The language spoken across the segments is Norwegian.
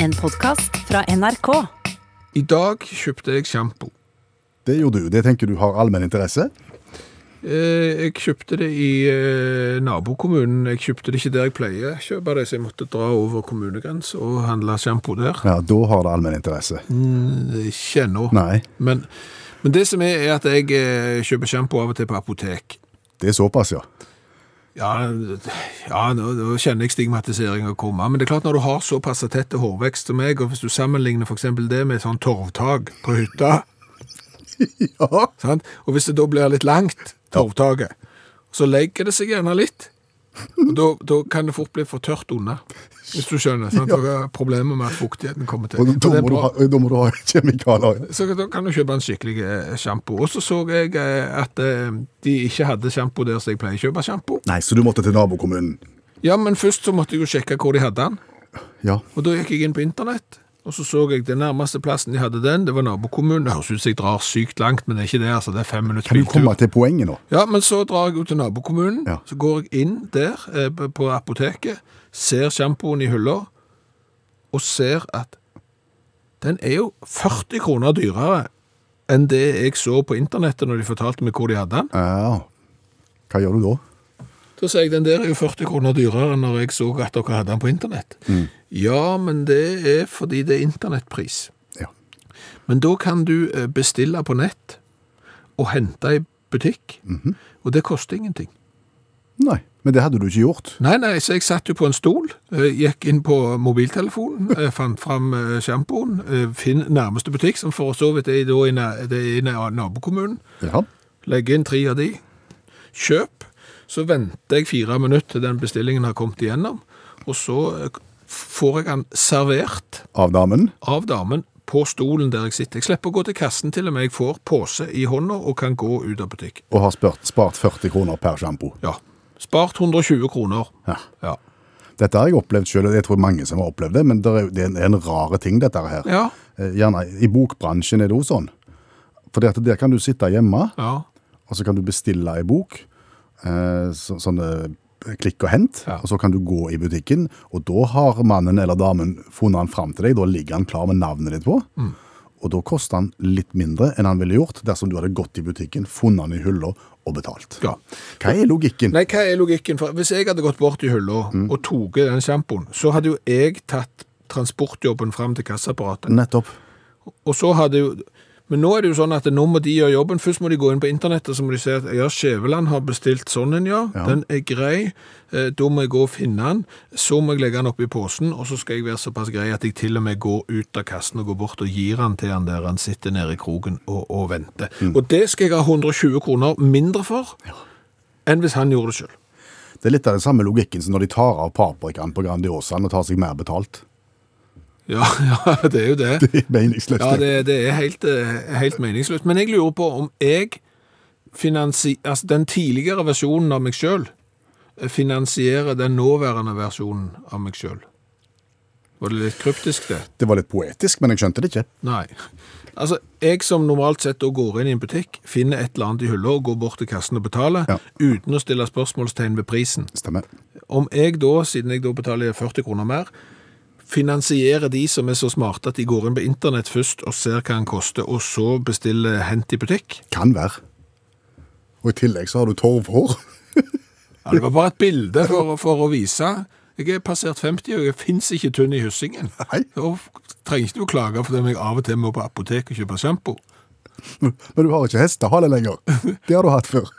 En podkast fra NRK. I dag kjøpte jeg sjampo. Det gjorde du. Det tenker du har allmenn interesse? Eh, Jeg kjøpte det i eh, nabokommunen. Jeg kjøpte det ikke der jeg pleier å kjøpe det, så jeg måtte dra over kommunegrensen og handle sjampo der. Ja, da har det allmenn interesse. Mm, Ikke ennå. Nei, Men, men det som er, er at jeg eh, kjøper sjampo av og til på apotek. det er såpass, ja. Ja, ja nå, nå kjenner jeg stigmatiseringa komme, men det er klart når du har såpass tett hårvekst som meg, og hvis du sammenligner eksempel det med sånn torvtak på hytta, Ja, sant? og hvis det da blir litt langt, torvtaket, så legger det seg gjerne litt, da, da kan det fort bli for tørt unna, hvis du skjønner, sant? Ja. det er problemet med at fuktigheten kommer til. og da må, du ha, da må du ha kjemikalier. Så da kan du kjøpe en skikkelig sjampo. Og så så jeg eh, at eh, de ikke hadde sjampo der så jeg pleier å kjøpe sjampo. Nei, så du måtte til nabokommunen. Ja, men først så måtte jeg jo sjekke hvor de hadde den. Ja, Og da gikk jeg inn på internett, og så så jeg den nærmeste plassen de hadde den, det var nabokommunen. Det høres ut som jeg drar sykt langt, men det er ikke det, altså. Det er fem minutter kan du komme til poenget nå? Ja, men så drar jeg jo til nabokommunen, Ja. så går jeg inn der eh, på- apoteket, ser sjampoen i hylla, og ser at den er jo 40 kroner dyrere enn det jeg så på internettet når de fortalte meg hvor de hadde den. Ja, hva gjør du da? Da sier jeg, den der er jo 40 kroner dyrere enn når jeg så at dere hadde den på internett. Ja, men det er fordi det er internettpris. Ja. Men da kan du eh, bestille på nett og hente i butikk, og det koster ingenting. Nei, men det hadde du ikke gjort. Nei, nei, så jeg satt jo på en stol, eh, gikk inn på mobiltelefonen, eh, fant fram sjampoen, finn nærmeste butikk, som for så vidt er i, det er i nabokommunen, Ja, legge inn tre av de, kjøp, så venter jeg fire minutter til den bestillingen har kommet igjennom, og så får jeg den servert av damen. av damen på stolen der jeg sitter. Jeg slipper å gå til kassen til og med jeg får pose i hånda og kan gå ut av butikk. Og har spart, spart 40 kroner per sjampo. Ja, spart 120 kroner. Ja. Ja. Dette har jeg opplevd selv, og jeg tror mange som har opplevd det, men det er, det er en, en rare ting dette her. Ja, Eh, Gjerne i bokbransjen er det jo sånn. For at der kan du sitte hjemme, ja. og så kan du bestille ei bok, eh, så, sånne klikk og hent, Ja. og så kan du gå i butikken, og da har mannen eller damen funnet han fram til deg, da ligger han klar med navnet ditt på, Mm. og da koster han litt mindre enn han ville gjort dersom du hadde gått i butikken, funnet han i hylla og betalt. ja. Hva er logikken? Nei, hva er logikken? For hvis jeg hadde gått bort i hylla og tatt den sjampoen, så hadde jo jeg tatt transportjobben fram til kassaapparatet. Nettopp. Og så hadde jo Men nå er det jo sånn at nå må de gjøre jobben. Først må de gå inn på internettet så må de se at ja, Skjæveland har bestilt sånn en, ja. Ja. Den er grei. Eh, Da må jeg gå og finne den. Så må jeg legge den oppi posen, og så skal jeg være såpass grei at jeg til og med går ut av kassen og går bort og gir den til han der han sitter nede i kroken og, og venter. Og det skal jeg ha 120 kroner mindre for enn hvis han gjorde det sjøl. Det er litt av den samme logikken som når de tar av paprikaen på Grandiosaen og tar seg mer betalt. Ja, ja, det er jo det. Det er meningsløst. Ja, det, det er helt, eh, helt meningsløst. Men jeg lurer på om jeg finansierer Altså, den tidligere versjonen av meg sjøl finansierer den nåværende versjonen av meg sjøl. Var det litt kryptisk, det? Det var litt poetisk, men jeg skjønte det ikke. Nei. Altså, jeg som normalt sett går inn i en butikk, finner et eller annet i hylla og går bort til kassen og betaler, Ja. uten å stille spørsmålstegn ved prisen. Stemmer. Om jeg da, siden jeg da betaler 40 kroner mer, finansierer de som er så smarte at de går inn på internett først og ser hva den koster, og så bestiller hent i butikk. Kan være. Og i tillegg så har du torvhår. Ja, det var bare et bilde for, for å vise. Jeg er passert 50, og jeg finnes ikke tynn i hyssingen. Nei. Da trenger ikke du klage for det om jeg av og til må på apotek og kjøpe sjampo. Men du har ikke hestehale lenger. Det har du hatt før.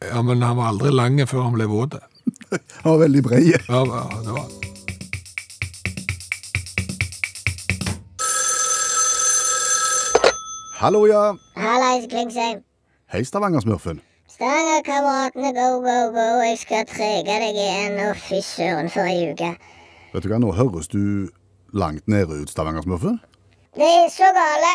Ja, men han var aldri lang før han ble våt. Han var veldig bred. Ja, ja, det var... Hallo, ja. Hallais, Klingsheim. Hei, Stavanger-smurfen. Stavanger-kameratene, go, go, go. Jeg skal trege deg igjen, Å, fy søren for ei uke. Vet du hva, nå høres du langt nede ut, Stavanger-smurfen. Det er så gale.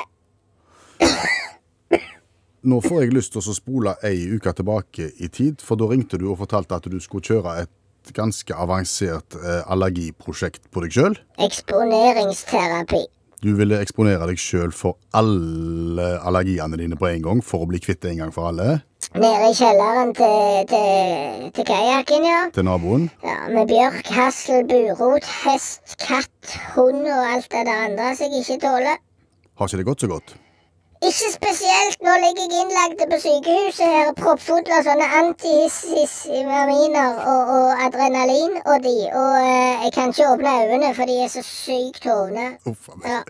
Nå får jeg lyst til å spole ei uke tilbake i tid, for da ringte du og fortalte at du skulle kjøre et ganske avansert eh, allergiprosjekt på deg sjøl. Eksponeringsterapi. Du ville eksponere deg sjøl for alle allergiene dine på en gang for å bli kvitt det en gang for alle. Nede i kjelleren til, til, til kajakken, ja. Til naboen? ja. Med bjørk, hassel, burot, hest, katt, hund og alt det der andre som jeg ikke tåler. Har ikke det gått så godt? Ikke spesielt. Nå ligger jeg innlagt på sykehuset her, proppfull av sånne antihistaminer og, og adrenalin og de. Og eh, jeg kan ikke åpne øynene, for de er så sykt hovne. Uff a meg. Ja.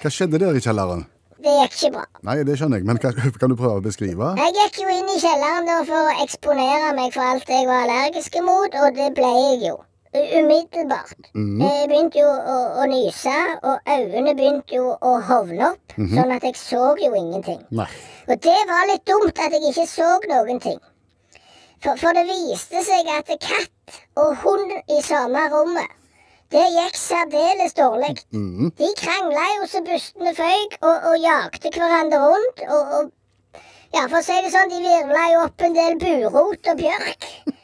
Hva skjedde der i kjelleren? Det gikk ikke bra. Nei, det skjønner jeg, men hva, kan du prøve å beskrive? Jeg gikk jo inn i kjelleren da for å eksponere meg for alt jeg var allergisk mot, og det ble jeg jo. Umiddelbart. Jeg begynte jo å, å nyse, og øynene begynte jo å hovne opp, sånn at jeg så jo ingenting. Nei. Og det var litt dumt at jeg ikke så noen ting. For, for det viste seg at katt og hund i samme rommet, det gikk særdeles dårlig. De krangla jo så bustene føyk, og, og jagde hverandre rundt. Og, og ja, for å si det sånn, de virvla jo opp en del burot og bjørk.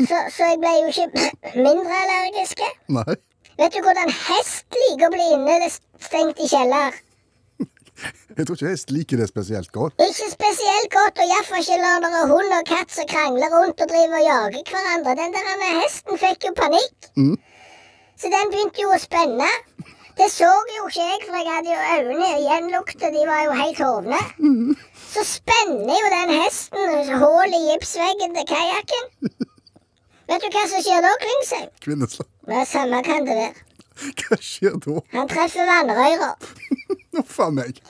Så, så jeg ble jo ikke mindre allergisk. Nei. Vet du hvordan hest liker å bli innestengt i kjeller? Jeg tror ikke hest liker det spesielt godt. Ikke spesielt godt, og iallfall ikke når det er hund og katt som krangler rundt og driver og jager hverandre. Den der hesten fikk jo panikk. Så den begynte jo å spenne. Det så jo ikke jeg, for jeg hadde jo øynene gjenlukte. De var jo helt hovne. Så spenner jo den hesten hull i gipsveggen til kajakken. Vet du hva som skjer da, Klingsheim? Det er Samme kan det være. Hva skjer da? Han treffer vannrøyra. Uff a meg.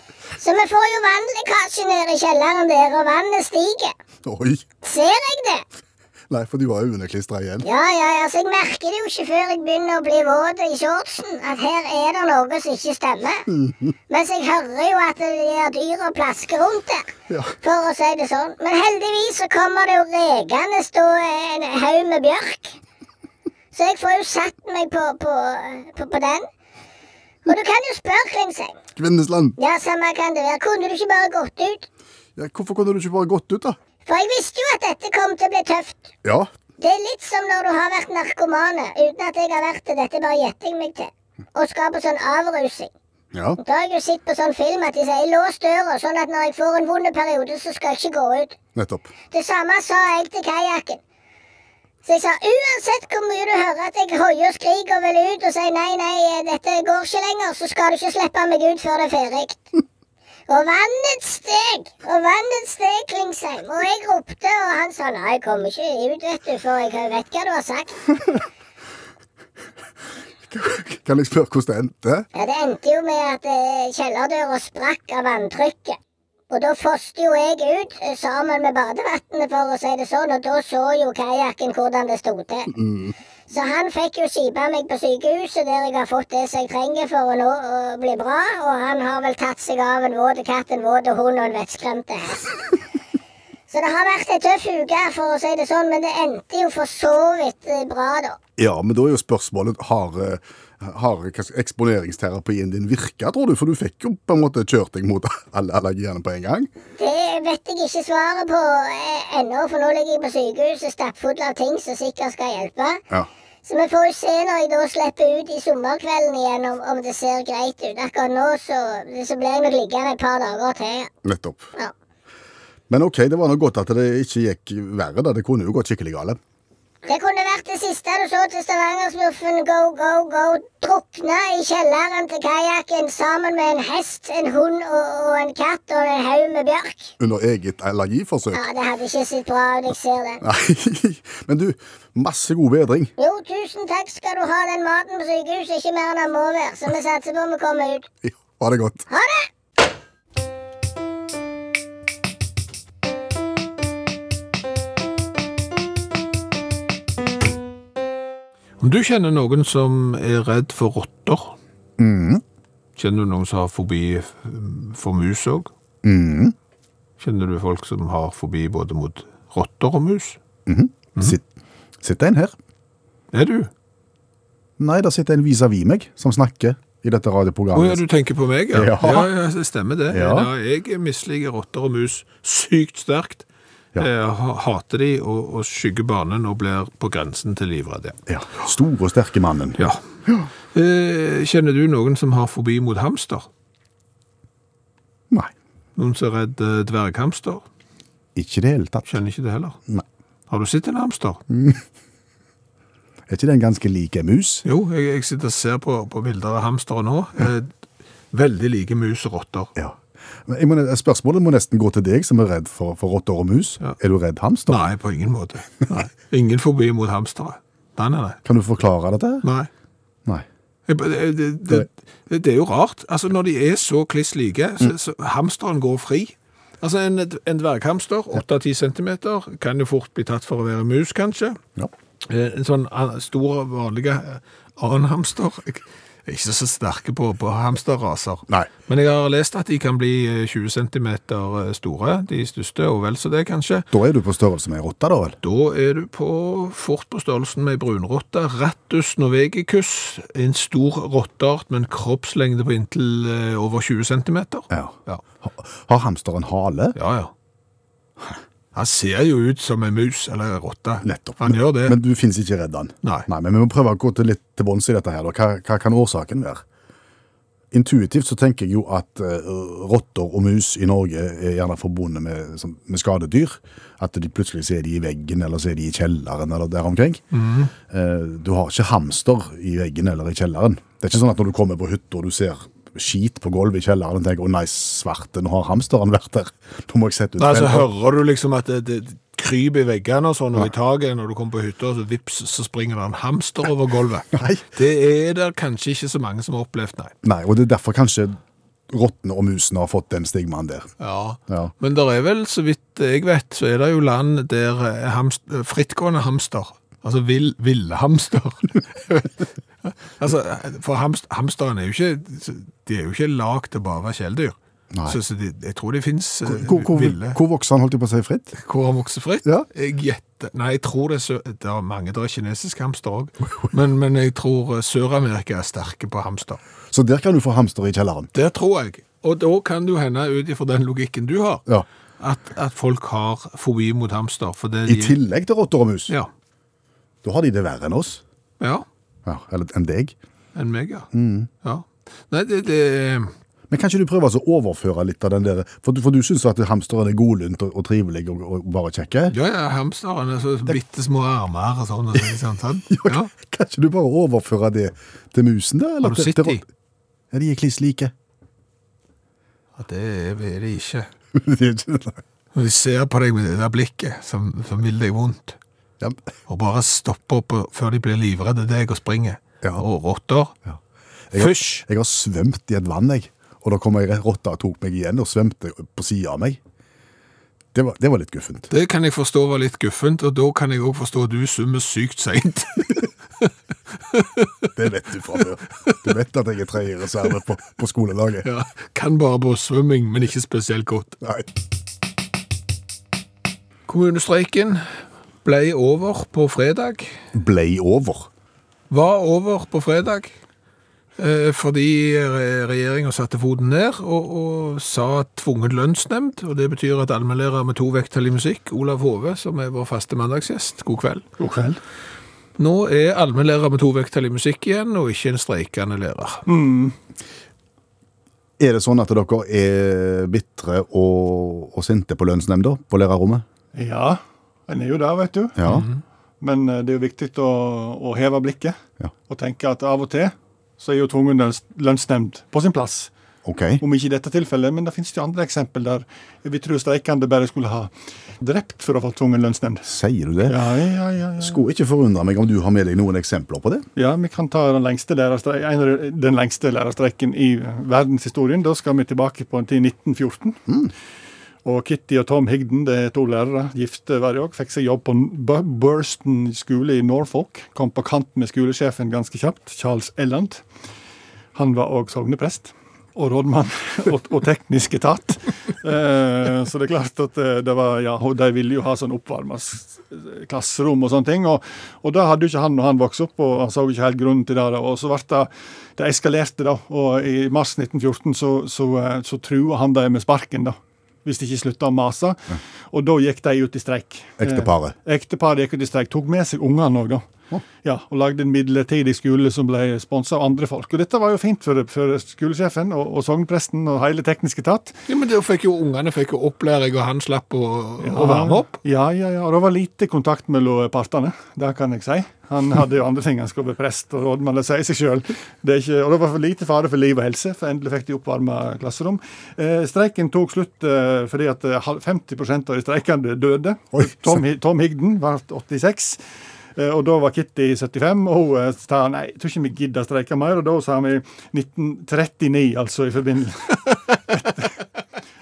Så vi får jo vannlekkasje ned i kjelleren der, og vannet stiger. Oi. Ser jeg det? Nei, for du har jo underklistra igjen. Ja, ja, ja, så jeg merker det jo ikke før jeg begynner å bli våt i shortsen, at her er det noe som ikke stemmer. Mens jeg hører jo at de dyr dyra plasker rundt der, Ja. for å si det sånn. Men heldigvis så kommer det jo rekende stå en haug med bjørk. Så jeg får jo satt meg på, på, på, på den. Og du kan jo spørre, Klingsheim. Kvinnesland. Ja, samme kan det være. Kunne du ikke bare gått ut? Ja, hvorfor kunne du ikke bare gått ut, da? For jeg visste jo at dette kom til å bli tøft. Ja. Det er litt som når du har vært narkomane, uten at jeg har vært det. Dette bare gjetter jeg meg til. Og skal på sånn avrusing. Ja. Da har jeg jo sett på sånn film at de sier 'lås døra', sånn at når jeg får en vond periode, så skal jeg ikke gå ut. Nettopp. Det samme sa jeg til kajakken. Så jeg sa uansett hvor mye du hører at jeg hoier og skriker og vil ut og sier nei, nei, dette går ikke lenger, så skal du ikke slippe meg ut før det er ferdig. Og vannet steg, og vannet steg, Klingsheim. Og jeg ropte, og han sa nei, jeg kommer ikke ut, vet du, for jeg vet hva du har sagt. Kan jeg spørre hvordan det endte? Ja, Det endte jo med at eh, kjellerdøra sprakk av vanntrykket. Og da foste jo jeg ut eh, sammen med badevannet, for å si det sånn, og da så jo kajakken hvordan det sto til. Så han fikk jo skipa meg på sykehuset, der jeg har fått det som jeg trenger for å nå å bli bra, og han har vel tatt seg av en våt katt, en våt hund og en vettskremte hest. Så det har vært ei tøff uke, for å si det sånn, men det endte jo for så vidt eh, bra, da. Ja, men da er jo spørsmålet Har, eh, har eksponeringsterapien din virka, tror du? For du fikk jo på en måte kjørt deg mot alle allergiene på en gang. Det vet jeg ikke svaret på eh, ennå, for nå ligger jeg på sykehuset stappfull av ting som sikkert skal hjelpe. Ja. Så vi får jo se når jeg da slipper ut i sommerkvelden igjen, om, om det ser greit ut. Akkurat nå så, så blir jeg nok liggende et par dager til. Nettopp. Ja. Men ok, det var nå godt at det ikke gikk verre. da. Det kunne jo gått skikkelig galt. Det kunne vært det siste du så til Stavanger-smurfen go, go, go drukne i kjelleren til kajakken sammen med en hest, en hund og, og en katt og en haug med bjørk. Under eget allergiforsøk. Ja, det hadde ikke sett bra ut, jeg ser det. Nei, men du, masse god bedring. Jo, tusen takk skal du ha. Den maten på sykehuset ikke mer enn den må være, så vi satser på at vi kommer ut. Ja, Ha det godt. Ha det! Om du kjenner noen som er redd for rotter, kjenner du noen som har fobi for mus òg? Kjenner du folk som har fobi både mot rotter og mus? Sitt, sitter en her? Er du? Nei, der sitter en vis-à-vis meg som snakker i dette radioprogrammet. Å ja, du tenker på meg, ja. Ja. Ja, ja, det stemmer det. Ja. Jeg misliker rotter og mus sykt sterkt. Ja. Jeg hater de og, og skygger banen og blir på grensen til livredd. ja. Store og sterke mannen. Ja. Eh, kjenner du noen som har fobi mot hamster? Nei. Noen som er redd eh, dverghamster? Ikke i det hele tatt. Kjenner ikke det heller. Nei. Har du sett en hamster? Er ikke den ganske lik en mus? Jo, jeg, jeg sitter og ser på, på bilder av hamstere nå. Eh, veldig like mus og rotter. Ja. Må, spørsmålet må nesten gå til deg som er redd for, for rotter og mus. Ja. Er du redd hamster? Nei, på ingen måte. Nei. Ingen fobi mot hamstere. Nei, nei, nei. Kan du forklare dette? nei. Nei. Det, det, det, det, det er jo rart. Altså, Når de er så kliss like, så, så hamsteren går fri. Altså, En, en dverghamster, 8-10 cm, kan jo fort bli tatt for å være mus, kanskje. Ja. Eh, En sånn stor, vanlig annen hamster Jeg er ikke så sterke på, på hamsterraser. Nei. Men jeg har lest at de kan bli eh, 20 cm store, de største, og vel så det, kanskje. Da er du på størrelse med ei rotte, da vel? Da er du på fort på størrelsen med ei brunrotte. Rattus norvegicus, en stor rotteart med en kroppslengde på inntil eh, over 20 cm. Ja. Ja, Ha- Har hamsteren hale? ja. ja. Han ser jo ut som en mus, eller en rotte. Nettopp. Han gjør det. Men du finnes ikke redd han? Nei. Men vi må prøve å gå til litt til bunns i dette her. Hva, hva kan årsaken være? Intuitivt så tenker jeg jo at uh, rotter og mus i Norge er gjerne forbundet med, som- med skadedyr. At de plutselig så er de i veggen, eller så er de i kjelleren, eller der omkring. Mm. Uh, du har ikke hamster i veggen eller i kjelleren. Det er ikke sånn at når du kommer på hytta og du ser skit på gulvet i kjelleren og tenker 'Å nei, svarte, nå har hamsteren vært der'. Da må jeg sette ut Nei, så hører du liksom at det, det kryper i veggene og sånn, og i taket når du kommer på hytta, så vips, så springer det en hamster over gulvet. Nei. Det er det kanskje ikke så mange som har opplevd, nei. Nei, og det er derfor kanskje rottene og musene har fått den stigmaen der. Ja. Ja. Men det er vel, så vidt jeg vet, så er det jo land der eh, hamst, frittgående hamster, altså vill, ville hamster. altså, for hamst, hamsteren er jo ikke, de er jo ikke lagd til bare å være kjæledyr. Så, så de, jeg tror det finnes eh, Hvor, hvor, ville. hvor vokser han, holdt jeg på å si, fritt? Hvor han vokser fritt? Ja. Jeg gjetter, nei, jeg tror det er, det er mange, det er kinesisk hamster òg. men, men jeg tror eh, Sør-Amerika er sterke på hamster. Så der kan du få hamster i kjelleren. Det tror jeg. Og da kan det jo hende, ut ifra den logikken du har, Ja. at, at folk har fobi mot hamster. For det I de, tillegg til rotter og mus. Ja. Da har de det verre enn oss. Ja, Ja, eller enn deg. enn meg, ja. Mm. ja. Nei, det, det Men kan ikke du prøve altså å overføre litt av den der For, du- for du syns at hamsteren er godlunt og, og trivelig og, og bare kjekke? Ja, ja, hamsteren er så bitte små armer og sånn. Og sånn, sånn. Ja, Ja. Kan ikke du bare overføre det til musen, da? eller Har du sett dem? Ja, de er kliss like. ja, det er det ikke. De er ikke- Når de ser på deg med det der blikket som, som vil deg vondt, ja. og bare stoppe opp før de blir livredde deg og springer. Ja. Og rotter. Ja. Jeg har- Fysj! Jeg har svømt i et vann, jeg. Og da kom ei rotte og tok meg igjen og svømte på sida av meg. Det var, det var litt guffent. Det kan jeg forstå var litt guffent, og da kan jeg òg forstå at du svømmer sykt seint. Det vet du fra før. Du vet at jeg er tredje reserve på, på skolelaget. Ja, kan bare båtsvømming, men ikke spesielt godt. Nei. Kommunestreiken ble over på fredag. Blei over. Var over på fredag. eh, Fordi regjeringa satte foten ned og, og sa tvungen lønnsnemnd. og Det betyr at allmennlærer med to vekttall i musikk, Olav Hove, som er vår faste mandagsgjest, god kveld. God kveld. Nå er allmennlærer med to vekttall i musikk igjen, og ikke en streikende lærer. Er det sånn at dere er bitre og, og sinte på lønnsnemnda på lærerrommet? Ja, en er jo der, vet du. Ja. Men eh, det er jo viktig å, å heve blikket Ja. og tenke at av og til så er jo tvungen lønns- lønnsnemnd på sin plass. OK. Om ikke i dette tilfellet, men det finnes jo andre eksempel der vi tror streikende bare skulle ha drept for å få tvungen lønnsnemnd. Sier du det? Ja, ja, ja, ja. Skulle ikke forundre meg om du har med deg noen eksempler på det? ja, vi kan ta den lengste, den lengste lærerstreiken i verdenshistorien. Da skal vi tilbake på en tid 1914. Og Kitty og Tom Higden, det er to lærere, gifte var de òg, fikk seg jobb på Bu- Burston skole i Norfolk. Kom på kant med skolesjefen ganske kjapt, Charles Elland. Han var òg sogneprest. Og rådmann og, og teknisk etat. Eh, så det er klart at eh, det var, ja, de ville jo ha sånn oppvarma klasserom og sånne ting. Og, og det hadde jo ikke han når han vokste opp, og han så ikke helt grunnen til det. Og så ble det Det eskalerte, da. Og i mars 1914 så, så, eh, så trua han dem med sparken, da. Hvis de ikke slutta å mase. Og da gikk de ut i streik. Ekteparet. Eh, ekteparet gikk ut i streik. Tok med seg ungene òg, da. Ja, Og lagde en midlertidig skole som ble sponsa av andre folk. Og dette var jo fint for, for skolesjefen og, og sognpresten og hele teknisk etat. Ja, men da fikk jo ungene fikk jo opplæring, og han slapp å, å varme opp. Ja, ja, ja. Og det var lite kontakt mellom partene, det kan jeg si. Han hadde jo andre ting, han skulle bli prest og rådmann, det sier seg sjøl. Og det var for lite fare for liv og helse, for endelig fikk de oppvarma klasserom. Eh, streiken tok slutt eh, fordi at eh, 50% av de streikende døde. Oi, Tom, Tom Higden var 86. eh, Og da var Kitty 75, og hun eh, sa nei, jeg tror ikke vi gidder streike mer. Og da sa vi 1939, altså, i forbindelse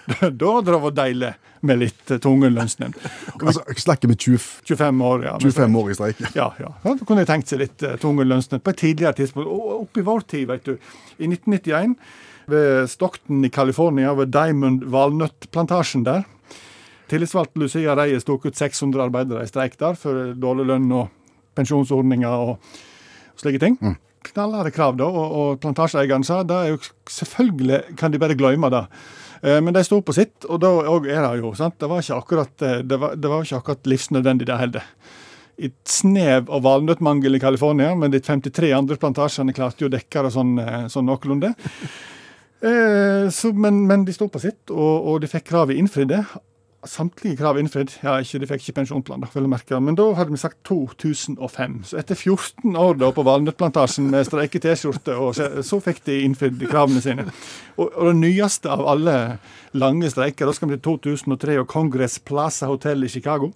Da hadde det vært deilig med litt eh, tvungen lønnsnemnd. Altså, snakker med 25 år, ja. 25 år i streik. ja, ja. da kunne jeg tenkt seg litt uh, tvungen lønnsnemnd på et tidligere tidspunkt. Og opp i vår tid, vet du. I 1991, ved Stockton i California, ved Diamond Valnøttplantasjen der. Tillitsvalgt Lucia Reyes tok ut 600 arbeidere i streik der for dårlig lønn og pensjonsordninger og slike ting. Knallharde krav, da. Og, og plantasjeeieren sa da er jo selvfølgelig kan de bare glemme det. Eh, Men de sto på sitt, og da òg er det jo. sant? Det var ikke akkurat, eh, det var, det var ikke akkurat livsnødvendig, det heller et snev av valnøttmangel i California, men de 53 andre plantasjene klarte jo å dekke det sånn, eh, sånn noenlunde. Eh, så, men, men de sto på sitt, og, og de fikk kravet innfridde. Samtlige krav innfridd. Ja, ikke, de fikk ikke pensjonsplan, da, vil jeg merke. Men da hadde vi sagt 2005. Så etter 14 år da på Valnøttplantasjen med streike-T-skjorte, så, så fikk de innfridd kravene sine. Og, og det nyeste av alle lange streiker, da skal vi til 2003 og Congress Plaza Hotel i Chicago.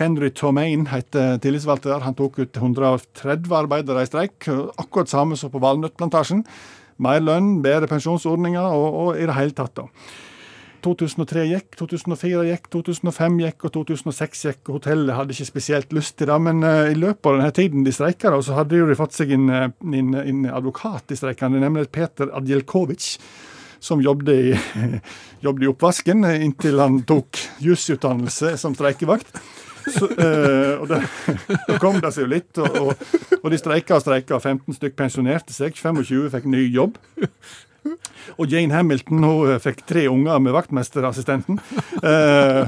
Henry Tomaine heter tillitsvalgte der. Han tok ut 130 arbeidere i streik. Akkurat samme som på Valnøttplantasjen. Mer lønn, bedre pensjonsordninger og, og i det hele tatt, da. 2003 gikk, 2004 gikk, 2005 gikk og 2006 gikk. og Hotellet hadde ikke spesielt lyst til det, men uh, i løpet av denne tiden de streika, så hadde de fått seg en, eh, en, en advokat i streikene, nemlig Peter Adjelkovic. Som jobbet i, jobbet i oppvasken eh, inntil han tok jusutdannelse som streikevakt. Så, øh, og da kom det seg jo litt, og, og, og de streika og streika. 15 stykk pensjonerte seg, 25 fikk ny jobb. Og Jane Hamilton hun eh, fikk tre unger med vaktmesterassistenten. Eh,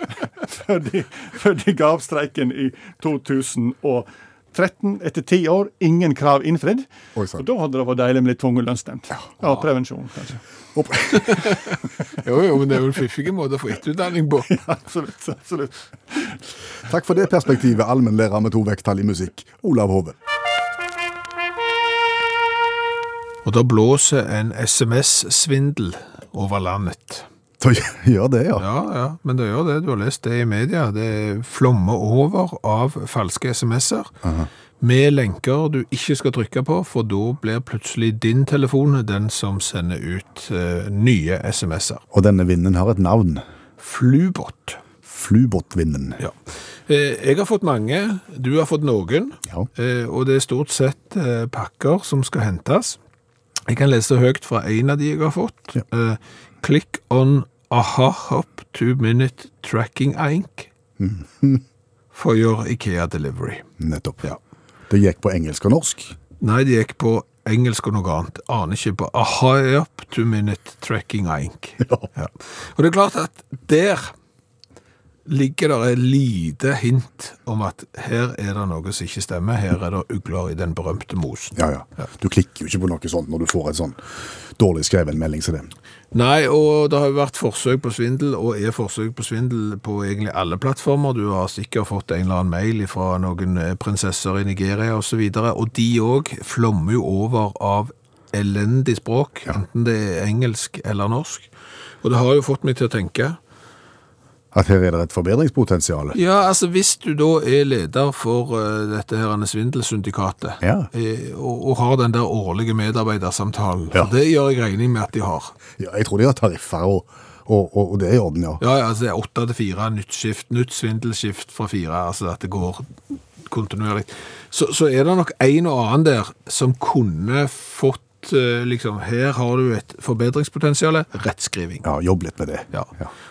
før, de, før de ga opp streiken i 2013. Etter ti år, ingen krav innfridd. Oi. Og da hadde det vært deilig med litt tvungen lønnsstemt. Ja, prevensjon, kanskje. Jo, jo, men det er jo en fiffig måte å få etterutdanning på. Absolutt. absolutt. Takk for det perspektivet, allmennlærer med to vekttall i musikk, Olav Hove. Og da blåser en SMS-svindel over landet. Det gjør det, ja. Ja, ja, men det gjør det. Du har lest det i media. Det flommer over av falske SMS-er. Med lenker du ikke skal trykke på, for da blir plutselig din telefon den som sender ut uh, nye SMS-er. Og denne vinden har et navn. Flubot. Flubotvinden. Ja. Eh, jeg har fått mange, du har fått noen, Ja. eh, og det er stort sett pakker som skal hentes. Jeg kan lese høyt fra en av de jeg har fått. Ja. Uh, click on aha hop two minute tracking ink for your IKEA delivery. Nettopp. Ja. Det gikk på engelsk og norsk. Nei, det gikk på engelsk og noe annet. Aner ikke på aha up two minute tracking ink. Ja. Og det er klart at der ligger det et lite hint om at her er det noe som ikke stemmer. Her er det ugler i den berømte mosen. Ja, ja. Du klikker jo ikke på noe sånt når du får et sånn dårlig skreven melding som det. Nei, og det har jo vært forsøk på svindel, og er forsøk på svindel på egentlig alle plattformer. Du har sikkert fått en eller annen mail fra noen eh, prinsesser i Nigeria osv., og, så og de òg flommer jo over av elendig språk, enten det er engelsk eller norsk. Og det har jo fått meg til å tenke At her er det et forbedringspotensial. Ja, altså hvis du da er leder for uh, dette her svindelsyndikatet, Ja. eh, og, og har den der årlige medarbeidersamtalen, Ja. for det gjør jeg regning med at de har. Ja, jeg tror de har tariffer, og, og, og, det er i orden, ja. Ja, ja, altså det er åtte til fire, nytt skift, nytt svindelskift fra fire, altså at det går kontinuerlig. Så, så er det nok en og annen der som kunne fått, eh, liksom, her har du et forbedringspotensial, rettskriving. Ja, Jobb litt med det. Ja.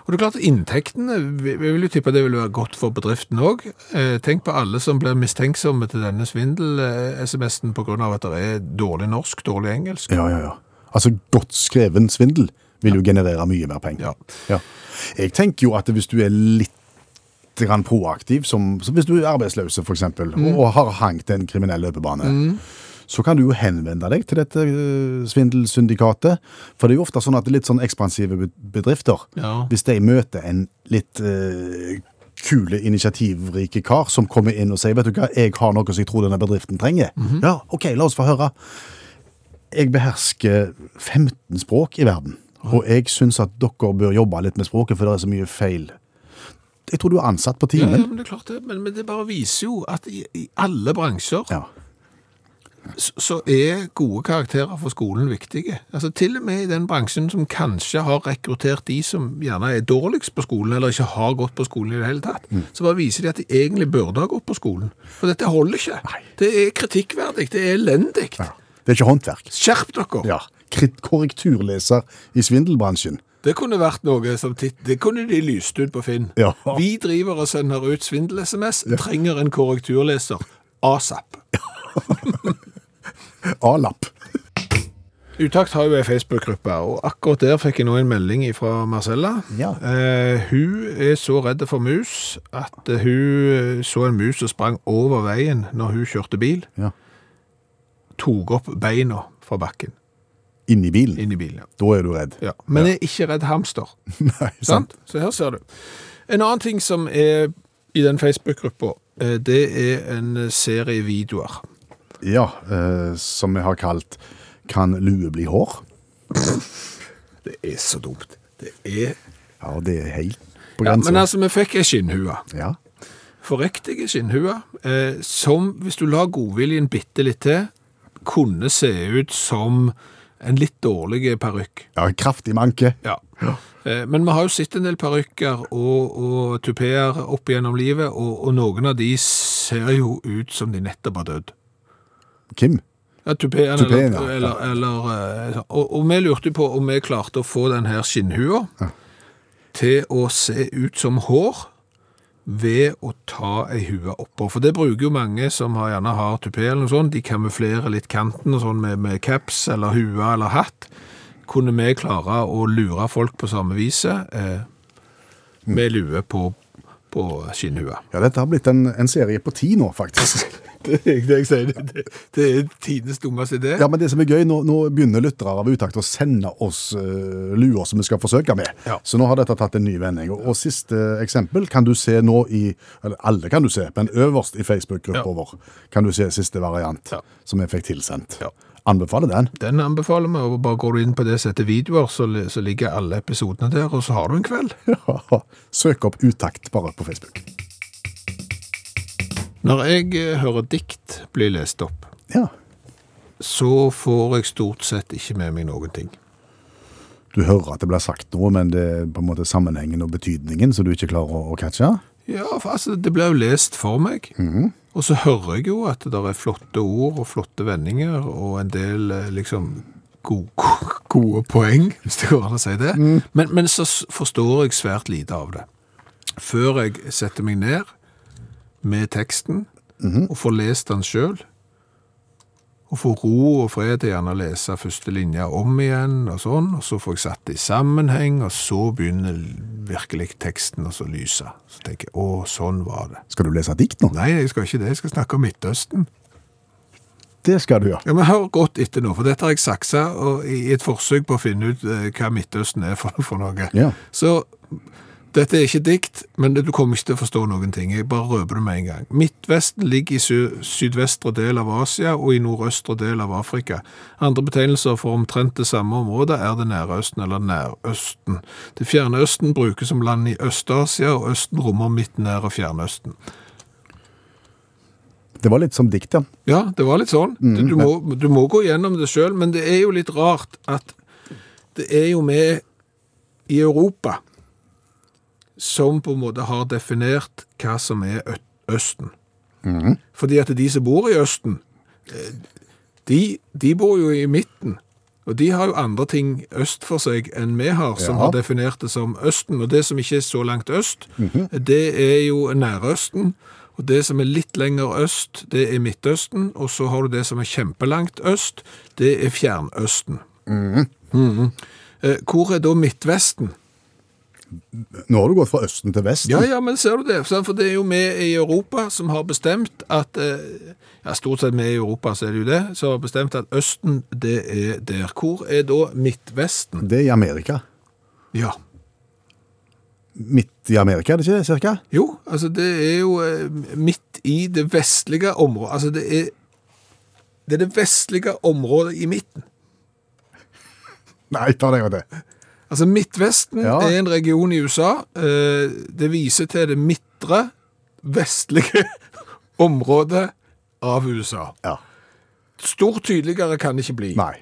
Og det er klart inntektene, vi vi vil jo tippe det vil være godt for bedriften òg. Eh, tenk på alle som blir mistenksomme til denne svindel-SMS-en pga. at det er dårlig norsk, dårlig engelsk. Ja, ja, ja. Altså, godt skreven svindel vil jo generere mye mer penger. Ja. Ja. Jeg tenker jo at hvis du er litt proaktiv, som, som hvis du er arbeidsløs for eksempel, og har hangt en kriminell løpebane, så kan du jo henvende deg til dette eh, svindelsyndikatet. For det er jo ofte sånn at det er litt sånn ekspansive bedrifter, Ja. hvis de møter en litt eh, kule, initiativrike kar som kommer inn og sier, vet du hva, jeg har noe som jeg tror denne bedriften trenger. Ja, ok, la oss få høre. Jeg behersker 15 språk i verden, og jeg synes at dere bør jobbe litt med språket, for det er så mye feil. Jeg tror du er ansatt på Ja, ja, men det er klart det, men, men det bare viser jo at i, i alle bransjer Ja. Så, er gode karakterer for skolen viktige. Altså Til og med i den bransjen som kanskje har rekruttert de som gjerne er dårligst på skolen, eller ikke har gått på skolen i det hele tatt, så bare viser de at de egentlig burde ha gått på skolen. For dette holder ikke. Det er kritikkverdig, det er elendig. ja. Det er ikke håndverk. Skjerp dere! Ja. Korrekturleser i svindelbransjen. Det kunne vært noe som titt, Det kunne de lyst ut på Finn. Ja. Vi driver og sender ut svindel-SMS, trenger en korrekturleser. ASAP. A-lapp. Utakt har jo ei Facebook-gruppe, og akkurat der fikk jeg nå en melding fra Marcella. Ja. Eh, hun er så redd for mus at eh, hun så en mus og sprang over veien når hun kjørte bil. Ja. Tok opp beina fra bakken Inni bilen. Inni bilen. Ja. Da er du redd. Ja. Men er ikke redd hamster. Nei, sant. Sant? Så her ser du. En annen ting som er i den Facebook-gruppa, eh, det er en serie videoer. Ja, eh, som vi har kalt Kan lue bli hår? Det er så dumt. Det er Ja, det er helt på ja. Men altså, vi fikk ei skinnhue. Ja. Forriktige skinnhue, eh, som hvis du la godviljen bitte litt til, kunne se ut som en litt dårlig parykk. ja, kraftig manke. Ja. Eh, Men vi har jo sett en del parykker og, og tupeer opp gjennom livet, og, og noen av de ser jo ut som de nettopp har dødd. Kim? Ja, tupeen, Tupeen, eller, ja. eller, eller eh, og, og vi lurte på om vi klarte å få den her skinnhua til å se ut som hår ved å ta ei hue oppå. For det bruker jo mange som har, gjerne har tupé eller noe sånt. De kamuflerer litt kanten og sånn med, med caps eller hue eller hatt. Kunne vi klare å lure folk på samme viset eh, med lue på, på skinnhua? Ja, dette har blitt en, en serie på ti nå, faktisk. Det er det jeg sier. Det, det er tidenes dummeste idé. Ja, men det som er gøy, nå, nå begynner lyttere av Utakt å sende oss uh, luer som vi skal forsøke med. Ja. Så nå har dette tatt en ny vending. Og, og siste eksempel kan du se nå i Eller alle kan du se, men øverst i Facebook-gruppa Ja. vår kan du se siste variant, Ja. som jeg fikk tilsendt. Anbefaler den. Den anbefaler vi, og bare går du inn på det som heter videoer, så, så ligger alle episodene der, og så har du en kveld. Ja. Søk opp Utakt bare på Facebook. Når jeg eh, hører dikt bli lest opp, Ja. så får jeg stort sett ikke med meg noen ting. Du hører at det blir sagt noe, men det er på en måte sammenhengen og betydningen så du ikke klarer å, å catche. Ja, for altså, det blir jo lest for meg, og så hører jeg jo at det er flotte ord og flotte vendinger, og en del eh, liksom gode, gode poeng, hvis det går an å si det. Men, men så forstår jeg svært lite av det. Før jeg setter meg ned med teksten, og får lest den selv, og får ro og fred til gjerne å lese første linja om igjen, og sånn, og så får jeg satt det i sammenheng, og så begynner virkelig teksten å lyse. Så tenker jeg, å, sånn var det. Skal du lese dikt nå? Nei, jeg skal ikke det, jeg skal snakke om Midtøsten. Det skal du gjøre. Ja, men hør godt etter nå, for dette har jeg saksa og i et forsøk på å finne ut eh, hva Midtøsten er for, for noe. Ja. Så dette er ikke dikt, men du kommer ikke til å forstå noen ting. Jeg bare røper det med en gang. Midtvesten ligger i sy sydvestre del av Asia og i nordøstre del av Afrika. Andre betegnelser for omtrent det samme området er det nære østen eller Nærøsten. Det fjerne Østen brukes som land i Øst-Asia, og Østen rommer midt nær og Fjernøsten. Det var litt som dikt, ja. Ja, det var litt sånn. du, du, må, du må gå gjennom det sjøl, men det er jo litt rart at det er jo med i Europa som på en måte har definert hva som er Østen. Fordi at de som bor i Østen, eh, de, de bor jo i midten. Og de har jo andre ting øst for seg enn vi har, som Ja. har definert det som Østen. Og det som ikke er så langt øst, det er jo Nærøsten. Og det som er litt lenger øst, det er Midtøsten. Og så har du det som er kjempelangt øst, det er Fjernøsten. Mm -hmm. Hvor er da Midtvesten? Nå har du gått fra østen til vesten. Ja, ja, men ser du det? For det er jo vi i Europa som har bestemt at eh, Ja, stort sett vi i Europa, så er det jo det. Som har bestemt at Østen, det er der. Hvor er da Midtvesten? Det er i Amerika. Ja. Midt i Amerika, er det ikke det, cirka? Jo, altså det er jo eh, midt i det vestlige området. Altså det er det er det vestlige området i midten. Nei, ta det og det. Altså Midtvesten Ja. er en region i USA. Eh, Det viser til det midtre vestlige området av USA. Ja. Stort tydeligere kan det ikke bli. Nei.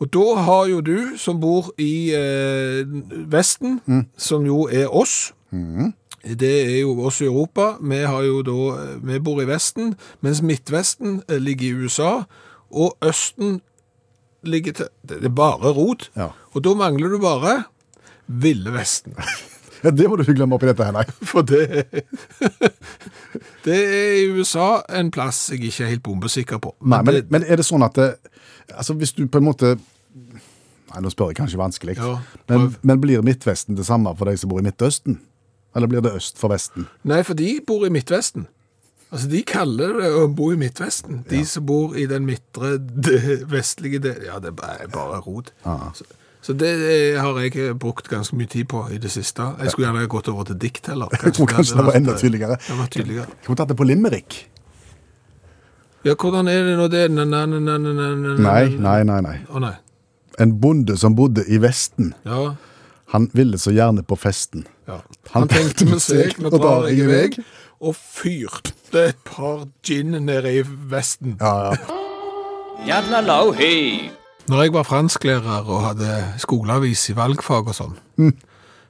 Og da har jo du, som bor i eh, Vesten, som jo er oss, det er jo oss i Europa, vi, da, vi bor i Vesten, mens Midtvesten eh, ligger i USA, og Østen ligger til Det er bare rot. Ja. Og da mangler du bare Ville Vesten. Ja, det må du ikke glemme oppi dette her, nei. For det Det er i USA en plass jeg ikke er helt bombesikker på. Nei, men, det, men er det sånn at det, Altså, hvis du på en måte Nei, nå spør jeg kanskje vanskelig. Ja, men, men blir Midtvesten det samme for de som bor i Midtøsten? Eller blir det øst for Vesten? Nei, for de bor i Midtvesten. Altså, De kaller det å bo i Midtvesten. De som bor i den midtre, det vestlige del Ja, det er bare, rot. rot. Så, så det har jeg brukt ganske mye tid på i det siste. Jeg skulle gjerne gått over til dikt heller. Jeg tror kanskje det var enda eh, tydeligere. Det var tydeligere. Jeg kunne tatt det på limerick. Ja, hvordan er det nå det na, na, na, na, na, na, na, Nei, nei, nei. nei. Å nei. En bonde som bodde i Vesten, Ja, han ville så gjerne på festen. ja. Han Han tenkte med seg, nå drar jeg i vei, vei. og fyrte et par gin nede i Vesten. Ja, ja. Jadlalau, hei. Når jeg var fransklærer og hadde skoleavis i valgfag og sånn,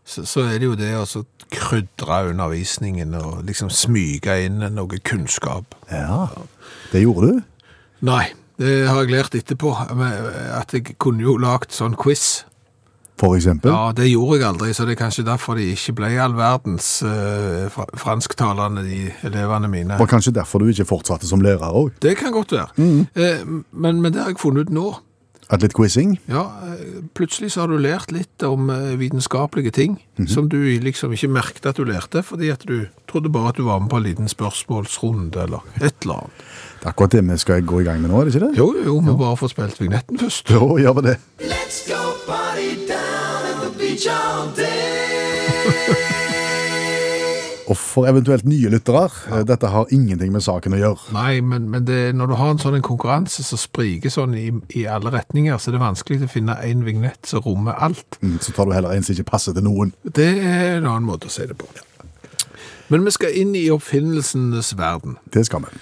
så, så er det jo det å krydre undervisningen og liksom smyge inn noe kunnskap. ja. Det gjorde du? Nei, det har jeg lært etterpå, at jeg kunne jo lagt sånn quiz. For eksempel? Ja, det gjorde jeg aldri, så det er kanskje derfor de ikke ble all verdens uh, fransktalende, de elevene mine. Var kanskje derfor du ikke fortsatte som lærer òg? Det kan godt være. Eh, men, men det har jeg funnet ut nå. At litt quizing? Ja, eh, plutselig så har du lært litt om eh, vitenskapelige ting som du liksom ikke merket at du lærte, fordi at du trodde bare at du var med på en liten spørsmålsrunde eller et eller annet. Det er akkurat det vi skal gå i gang med nå, er det ikke det? Jo, jo, jo, vi bare få spilt vignetten først. Jo, gjør vi det. Let's go party down at the beach all day. Og for eventuelt nye lyttere, ja. dette har ingenting med saken å gjøre. Nei, men, men det, når du har en sånn en konkurranse som spriker sånn i, i alle retninger, så er det vanskelig å finne en vignett som rommer alt. Mm, Så tar du heller en som ikke passer til noen. Det er en annen måte å si det på. Men vi skal inn i oppfinnelsenes verden. Det skal vi.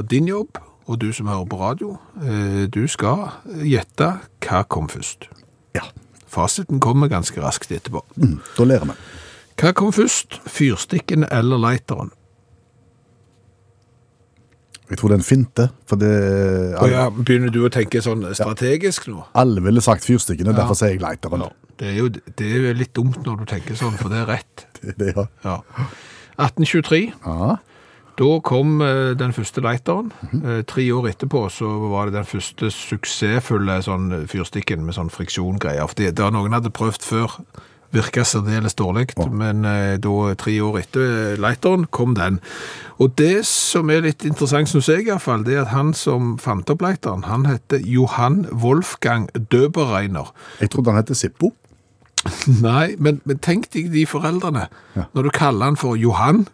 Og din jobb, og du som hører på radio, eh, du skal gjette hva kom først. Ja. Fasiten kommer ganske raskt etterpå. Mm, da lærer vi. Hva kom først, fyrstikken eller lighteren? Jeg tror det er en finte, for det Alle, ja, begynner du å tenke sånn strategisk nå? Alle ville sagt fyrstikkene, Ja. derfor sier jeg lighteren. Ja, det er jo det er jo litt dumt når du tenker sånn, for det er rett. Det, det, ja. Ja. 1823, Ja. da kom eh, den første lighteren. Eh, tre år etterpå så var det den første suksessfulle sånn fyrstikken med sånn friksjongreier. Det, det, noen hadde prøvd før, virka særdeles dårlig, men eh, da tre år etter eh, lighteren kom den. Og det som er litt interessant, syns jeg i hvert fall, det er at han som fant opp lighteren, han heter Johan Wolfgang Døbereiner. Jeg trodde han het Sippo. Nei, men, men tenk deg de foreldrene. Når du kaller han for Johan,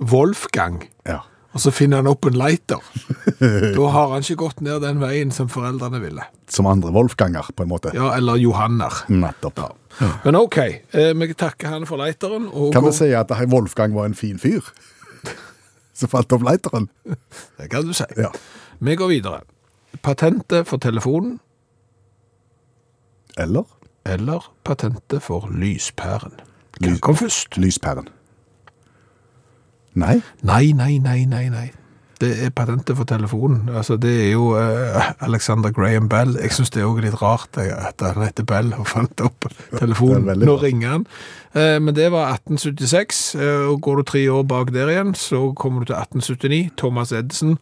Wolfgang, Ja. Og så finner han opp en lighter. da har han ikke gått ned den veien som foreldrene ville. Som andre Wolfganger, på en måte. Ja, eller Johanner. Nettopp. Men ok, eh, vi takker han for lighteren. Kan vi si at Wolfgang var en fin fyr? som falt opp lighteren? Det kan du si. Ja. Vi går videre. Patentet for telefonen, Eller eller patentet for lyspæren. Hva Lys- kom først? lyspæren? Nei? Nei, nei, nei, nei, nei. Det er patentet for telefonen. Altså, det er jo uh, Alexander Graham Bell. Jeg synes det er også litt rart eh, at han heter Bell og fant opp telefonen. Nå ringer han. Uh, men det var 1876, Uh, og går du tre år bak der igjen, så kommer du til 1879. Thomas Edison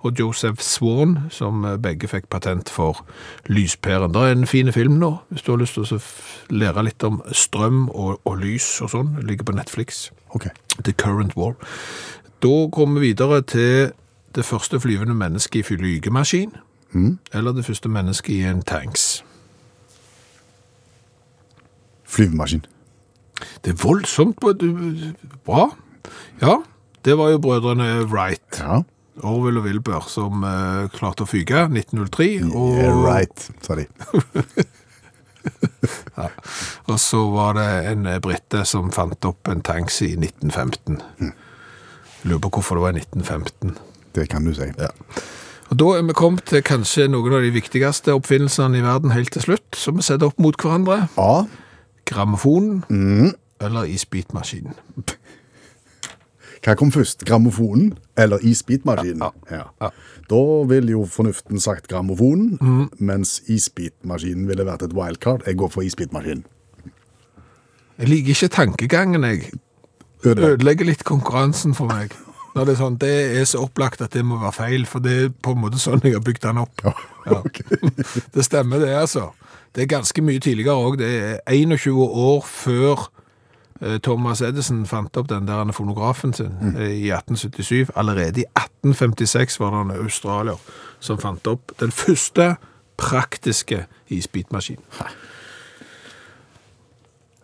og Joseph Swan, som begge fikk patent for lyspæren. Det er en fin film nå, hvis du har lyst til å lære litt om strøm og, og lys og sånn. Ligger på Netflix. Ok. The Current War. Da kommer vi videre til det første flyvende mennesket i flygemaskin, eller det første mennesket i en tanks. Flyvemaskin. Det er voldsomt bra. Ja, det var jo brødrene Wright, Ja. Orwell og Wilbur, som uh, klarte å fyge 1903. Og, Yeah, right, sa de. og så var det en brite britte som fant opp en tanks i 1915. Lurer på hvorfor det var i 1915. Det kan du si. Og Da er vi kommet til kanskje noen av de viktigste oppfinnelsene i verden helt til slutt, som vi setter opp mot hverandre. Ja. Grammofonen eller isbitmaskinen. Hva kom først? Grammofonen eller isbitmaskinen? Ja, Ja. Da ville jo fornuften sagt grammofonen, mens isbitmaskinen ville vært et wildcard. Jeg går for isbitmaskinen. Jeg liker ikke tankegangen, jeg. Ødelegg. Ødelegger litt konkurransen for meg. Når det er sånn, det er så opplagt at det må være feil, for det er på en måte sånn jeg har bygd den opp. Ja. Det stemmer det, altså. Det er ganske mye tidligere òg. Det er 21 år før Thomas Edison fant opp den der fonografen sin mm. i 1877. Allerede i 1856 var det en australier som fant opp den første praktiske isbitmaskinen.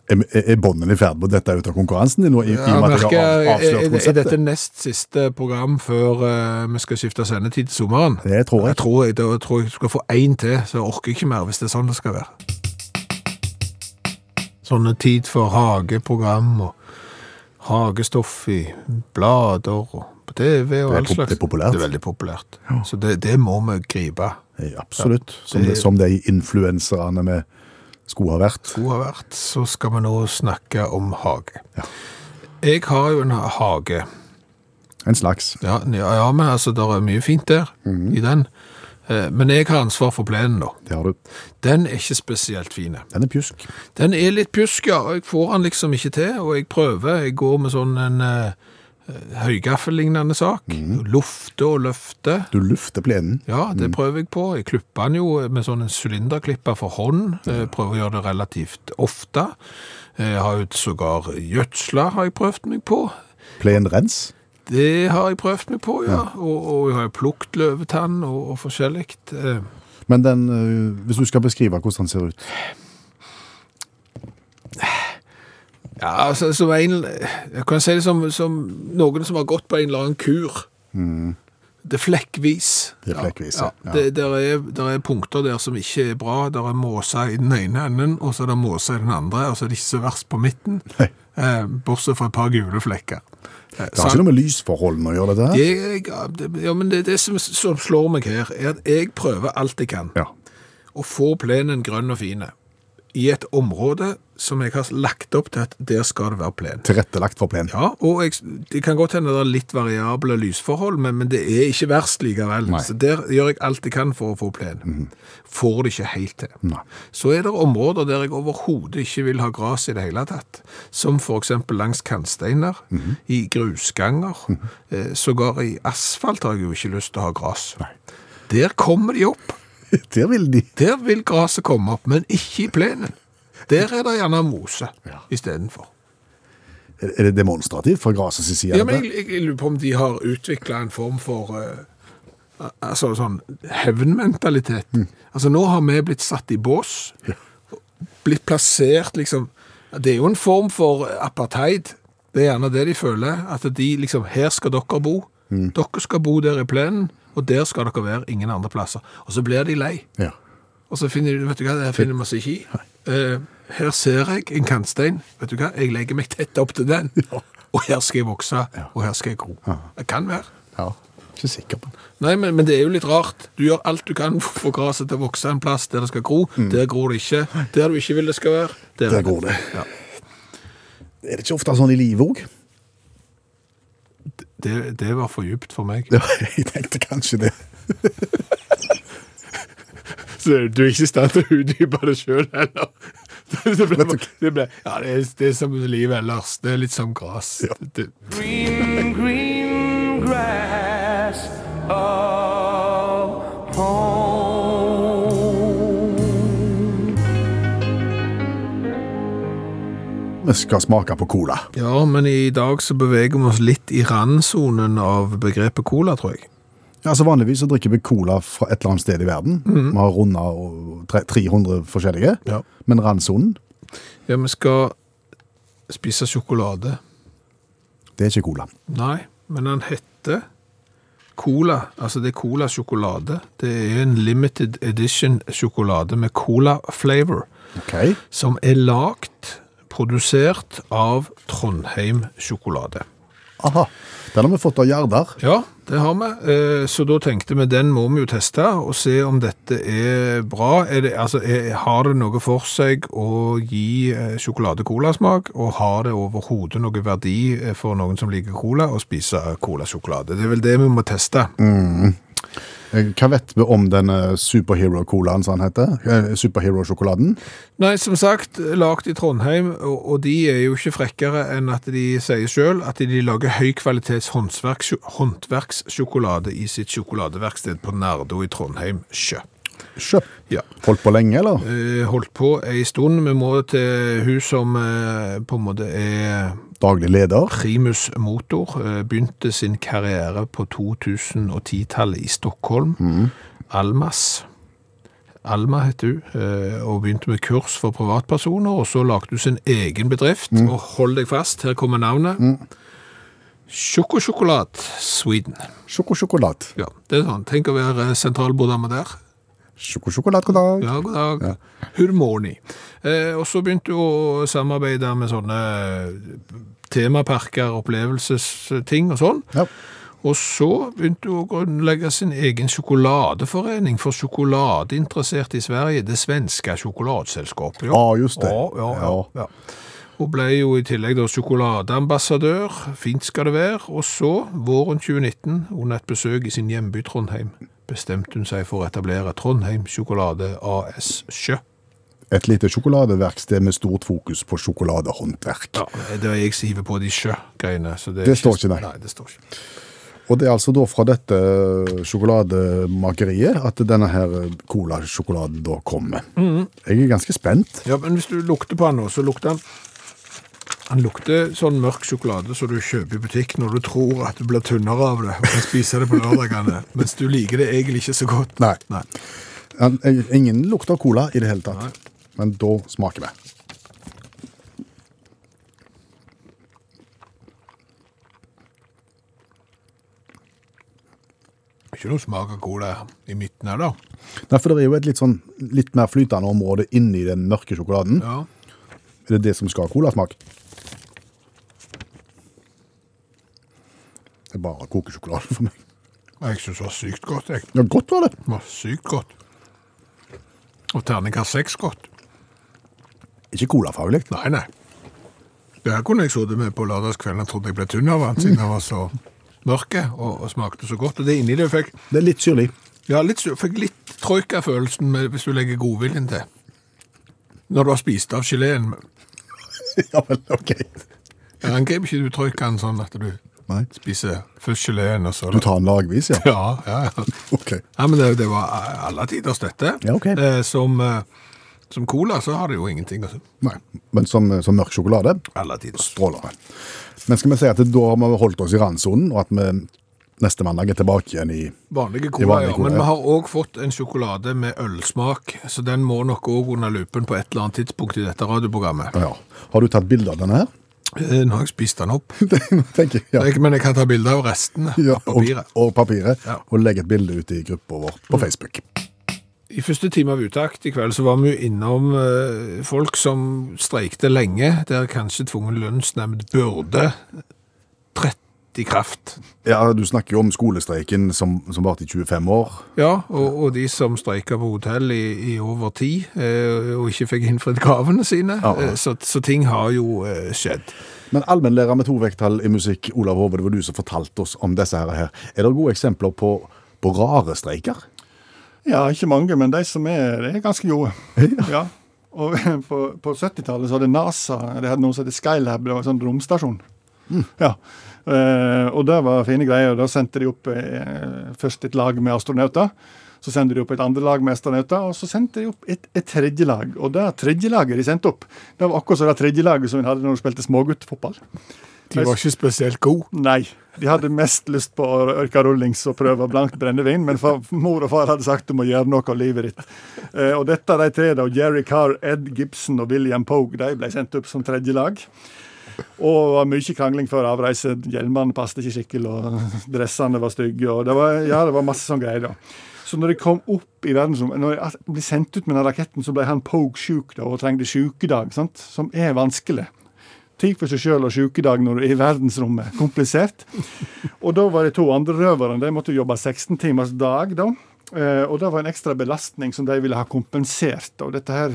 Er, er i ferd med å dette ut av konkurransen din i, i med at merker, er, er, er dette nest siste program før uh, vi skal skifte sendetid til sommeren? Det tror jeg. Jeg tror jeg, da tror jeg skal få én til, så jeg orker ikke mer hvis det er sånn det skal være. Sånne tid for hageprogram og hagestoff i blader og på TV og Det all slags. det er populært. Det er veldig populært. Så det, det må vi gripe. Absolutt. Som, det- som de influenserne vi skulle ha vært. Skulle har vært, så skal vi nå snakke om hage. Jeg har jo en hage. En slags. Ja, ja, ja men altså, det er mye fint der i den. Eh, Men jeg har ansvar for plenen nå. Det har du. Den er ikke spesielt fine. Den er pjusk. Den er litt pjusk, ja, og jeg får den liksom ikke til, og jeg prøver. Jeg går med sånn en uh, høygaffel-lignende sak. Lufte og løfte. Du lufter plenen. Ja, det prøver jeg på. Jeg klipper den jo med sånn en sylinderklipper for hånd. Jeg Prøver å gjøre det relativt ofte. Jeg har jo sågar gjødsla har jeg prøvd meg på. Plenrens. Det har jeg prøvd meg på, ja. Og, og jeg har plukket løvetann og, og forskjellig. Eh, Men den, eh, hvis du skal beskrive hvordan den ser ut Ja, altså, som en, jeg kan si det som, som noen som har gått på en eller annen kur. Det er flekkvis. Det er flekkvis, ja. ja. Det, der, er, der er punkter der som ikke er bra. Der er måser i den ene enden, og så er det måser i den andre, og så er det ikke så verst på midten. Eh, bortsett fra et par gule flekker. Eh, Det har ikke noe med lysforholdene å gjøre, dette her. Jeg, ja, ja, men det, det som, som slår meg her, er at jeg prøver alt jeg kan Ja. å få plenen grønn og fine i et område som jeg har lagt opp til at der skal det være plen. Tilrettelagt for plen. Ja, og jeg, det kan godt hende det er litt variable lysforhold, men, men det er ikke verst likevel. Nei. Så der gjør jeg alt jeg kan for å få plen. Får det ikke helt til. Nei. Så er det områder der jeg overhodet ikke vil ha gras i det hele tatt. Som for eksempel langs kantsteiner, i grusganger, eh, sågar i asfalt har jeg jo ikke lyst til å ha gras. Der kommer de opp. Der vil de. Der vil graset komme opp, men ikke i plenen. Der er det gjerne mose Ja. istedenfor. Er det demonstrativt fra grasets side? Ja, men jeg, jeg lurer på om de har utvikla en form for uh, altså sånn hevnmentalitet. Altså, nå har vi blitt satt i bås, blitt plassert liksom Det er jo en form for apartheid. Det er gjerne det de føler. At de liksom Her skal dere bo. Dere skal bo der i plenen, og der skal dere være ingen andre plasser. Og så blir de lei. Ja. Og så finner de, vet du hva, det finner vi oss ikke i. Her ser jeg en kantstein. Vet du hva, jeg legger meg tett opp til den. Og her skal jeg vokse, og her skal jeg gro. Det kan være. ja. Ikke sikker på. Nei, men, men det er jo litt rart. Du gjør alt du kan for å få gresset til å vokse en plass der det skal gro. Der gror det ikke. Der du ikke vil det skal være. Der der gror det. Ja. Er det ikke ofte sånn i livet òg? Det, det var for djupt for meg. Ja, jeg tenkte kanskje det. Så du er ikke i stand til å utdype det sjøl heller? det, ble, det ble, ja, det er, det er, som livet ellers. Det er litt som gress. Ja. green, green grass, Of home Vi skal smake på cola. Ja, men i dag så beveger vi oss litt i randsonen av begrepet cola, tror jeg. Ja, altså Vanligvis så drikker vi cola fra et eller annet sted i verden. Vi har runda 300 forskjellige. Ja. Men randsonen, Ja, vi skal spise sjokolade. det er ikke cola. Nei, men den heter Cola. Altså det er Cola sjokolade. Det er en limited edition sjokolade med cola flavor, Okay. som er lagt, produsert av Trondheim sjokolade. Aha. Den har vi fått av Gjerdar. Ja, det har vi. Eh, Så da tenkte vi den må vi jo teste og se om dette er bra. Er det, altså, er, har det noe for seg å gi eh, sjokolade-colasmak, og har det overhodet noe verdi eh, for noen som liker cola å spise cola-sjokolade? Det er vel det vi må teste. Eh, Hva vet vi om denne superhero-colaen, som han heter? Eh, Superhero-sjokoladen? Nei, som sagt, lagt i Trondheim, og, de er jo ikke frekkere enn at de sier selv at de lager høykvalitets håndverks, håndverkssjokolade i sitt sjokoladeverksted på Nardo i Trondheim sjø. Sjø. Ja. Holdt på lenge, eller? Eh, holdt på ei stund. Vi må til hun som eh, på en måte er Daglig leder. primus motor. Eh, begynte sin karriere på 2010-tallet i Stockholm. Almas. Alma heter hun, og begynte med kurs for privatpersoner, og så lagde hun sin egen bedrift, og hold deg fast, her kommer navnet. Sjokosjokolad Sweden. Sjokosjokolad. Ja, det er sånn. Tenk å være sentralbordamme der. Sjokosjokolad, god dag. Ja, god dag. Hurmoni. Eh, og så begynte hun å samarbeide med sånne temaparker, opplevelsesting og sånn. Ja. Og så begynte hun å grunnlegge sin egen sjokoladeforening for sjokoladeinteresserte i Sverige, det svenske sjokoladeselskapet. Ja, just det. Ja, ja, ja, Ja. ja. Hun ble jo i tillegg da sjokoladeambassadør, fint skal det være, og så, våren 2019, under et besøk i sin hjemby Trondheim, bestemte hun seg for å etablere Trondheim Sjokolade AS Sjø. Et lite sjokoladeverksted med stort fokus på sjokoladehåndverk. Ja, det er jeg hiver på de sjø-greiene. er Det står ikke, nei. Nei, det står ikke. Og det er altså da fra dette sjokolademakeriet at denne her colasjokoladen da kommer. Jeg er ganske spent. Ja, men hvis du lukter på den nå, så lukter den Han lukter sånn mørk sjokolade som du kjøper i butikk når du tror at du blir tynnere av det og kan spise det på lørdagene, mens du liker det egentlig ikke så godt. Nei. Nei. Ingen lukter cola i det hele tatt. Men da smaker vi. Ikke noe smak av cola i midten her, da. Nei, for det er jo et litt, sånn, litt mer flytende område inni den mørke sjokoladen. Ja. Er det det som skal ha colasmak? Er bare kokesjokolade for meg. Jeg syns det var sykt godt, jeg. Ja, godt var det. Det var sykt godt. Og terningkast seks godt. Ikke colafaglig. Nei, nei. Det her kunne jeg sittet med på lørdagskvelden. og trodde jeg ble tynn av den, siden den var så mørke og, og smakte så godt. Og det inni det fikk Det er litt syrlig. Ja, litt, sur- fikk litt troika-følelsen med- hvis du legger godviljen til. Når du har spist av geleen. ja, vel, ok. Jeg angriper ikke du troikaen sånn at du Nei. spiser først geleen, og så Du tar den lagvis, ja. Ja, ja, ja. Ok. ja men det, det var alle tiders dette. Ja, okay. eh, som, eh, som cola så har det jo ingenting å si. Nei. Men som, som mørk sjokolade, Alle tiders. strålende. Men skal vi si at da har vi holdt oss i randsonen, og at vi neste mandag er tilbake igjen i Vanlige I cola, vanlig ja. cola, Men vi har òg fått en sjokolade med ølsmak, så den må nok òg under lupen på et eller annet tidspunkt i dette radioprogrammet. Ja. Har du tatt bilde av denne her? Eh, Nå har jeg spist den opp, jeg. Ja. Men jeg kan ta bilde av resten Ja, av papiret. Og, og papiret. Ja. Og legge et bilde ut i gruppa vår på Facebook. I første time av utakt i kveld så var vi jo innom eh, folk som streikte lenge, der kanskje tvungen lønnsnemnd burde trett i kraft. Ja, Du snakker jo om skolestreiken som, som varte i 25 år. Ja, og, og de som streika på hotell i, i over tid, eh, og ikke fikk innfridd kravene sine. Ja. Eh, så, så ting har jo eh, skjedd. Men allmennlærer med to vekttall i musikk, Olav Hove, det var du som fortalte oss om disse her. Er det gode eksempler på, på rare streiker? Ja, ikke mange, men de som er, er ganske gode. Ja. Og på, på 70-tallet så hadde NASA det hadde noe som het Skylab, det var en sånn romstasjon. Ja. Eh, og det var fine greier. Da sendte de opp eh, først et lag med astronauter. Så sender de opp et andre lag med astronauter, og så sendte de opp et, et tredje lag. Og det tredje laget de sendte opp, det var akkurat som det tredje laget som vi hadde når vi spilte småguttfotball. De var ikke spesielt gode. Nei. De hadde mest lyst på å ørke rullings og prøve blankt brennevin, men far, mor og far hadde sagt du må gjøre noe av livet ditt. Eh, og dette de tre, da, Jerry Carr, Ed Gibson og William Pogue, de ble sendt opp som tredje lag. Og det var mye krangling før avreise. Hjelmene passet ikke skikkelig, og dressene var stygge. og det var, ja, det var masse sånn greier. da. Så når de kom opp i verdensrommet Når de ble sendt ut med den raketten, så ble han poke-sjuk og trengte sjukedag, sant? som er vanskelig. Tid for seg sjøl og sjukedag når du er i verdensrommet. Komplisert. Og da var de to andre røverne de måtte jobbe 16 timers dag. da. Eh, og det var en ekstra belastning som de ville ha kompensert. og Dette her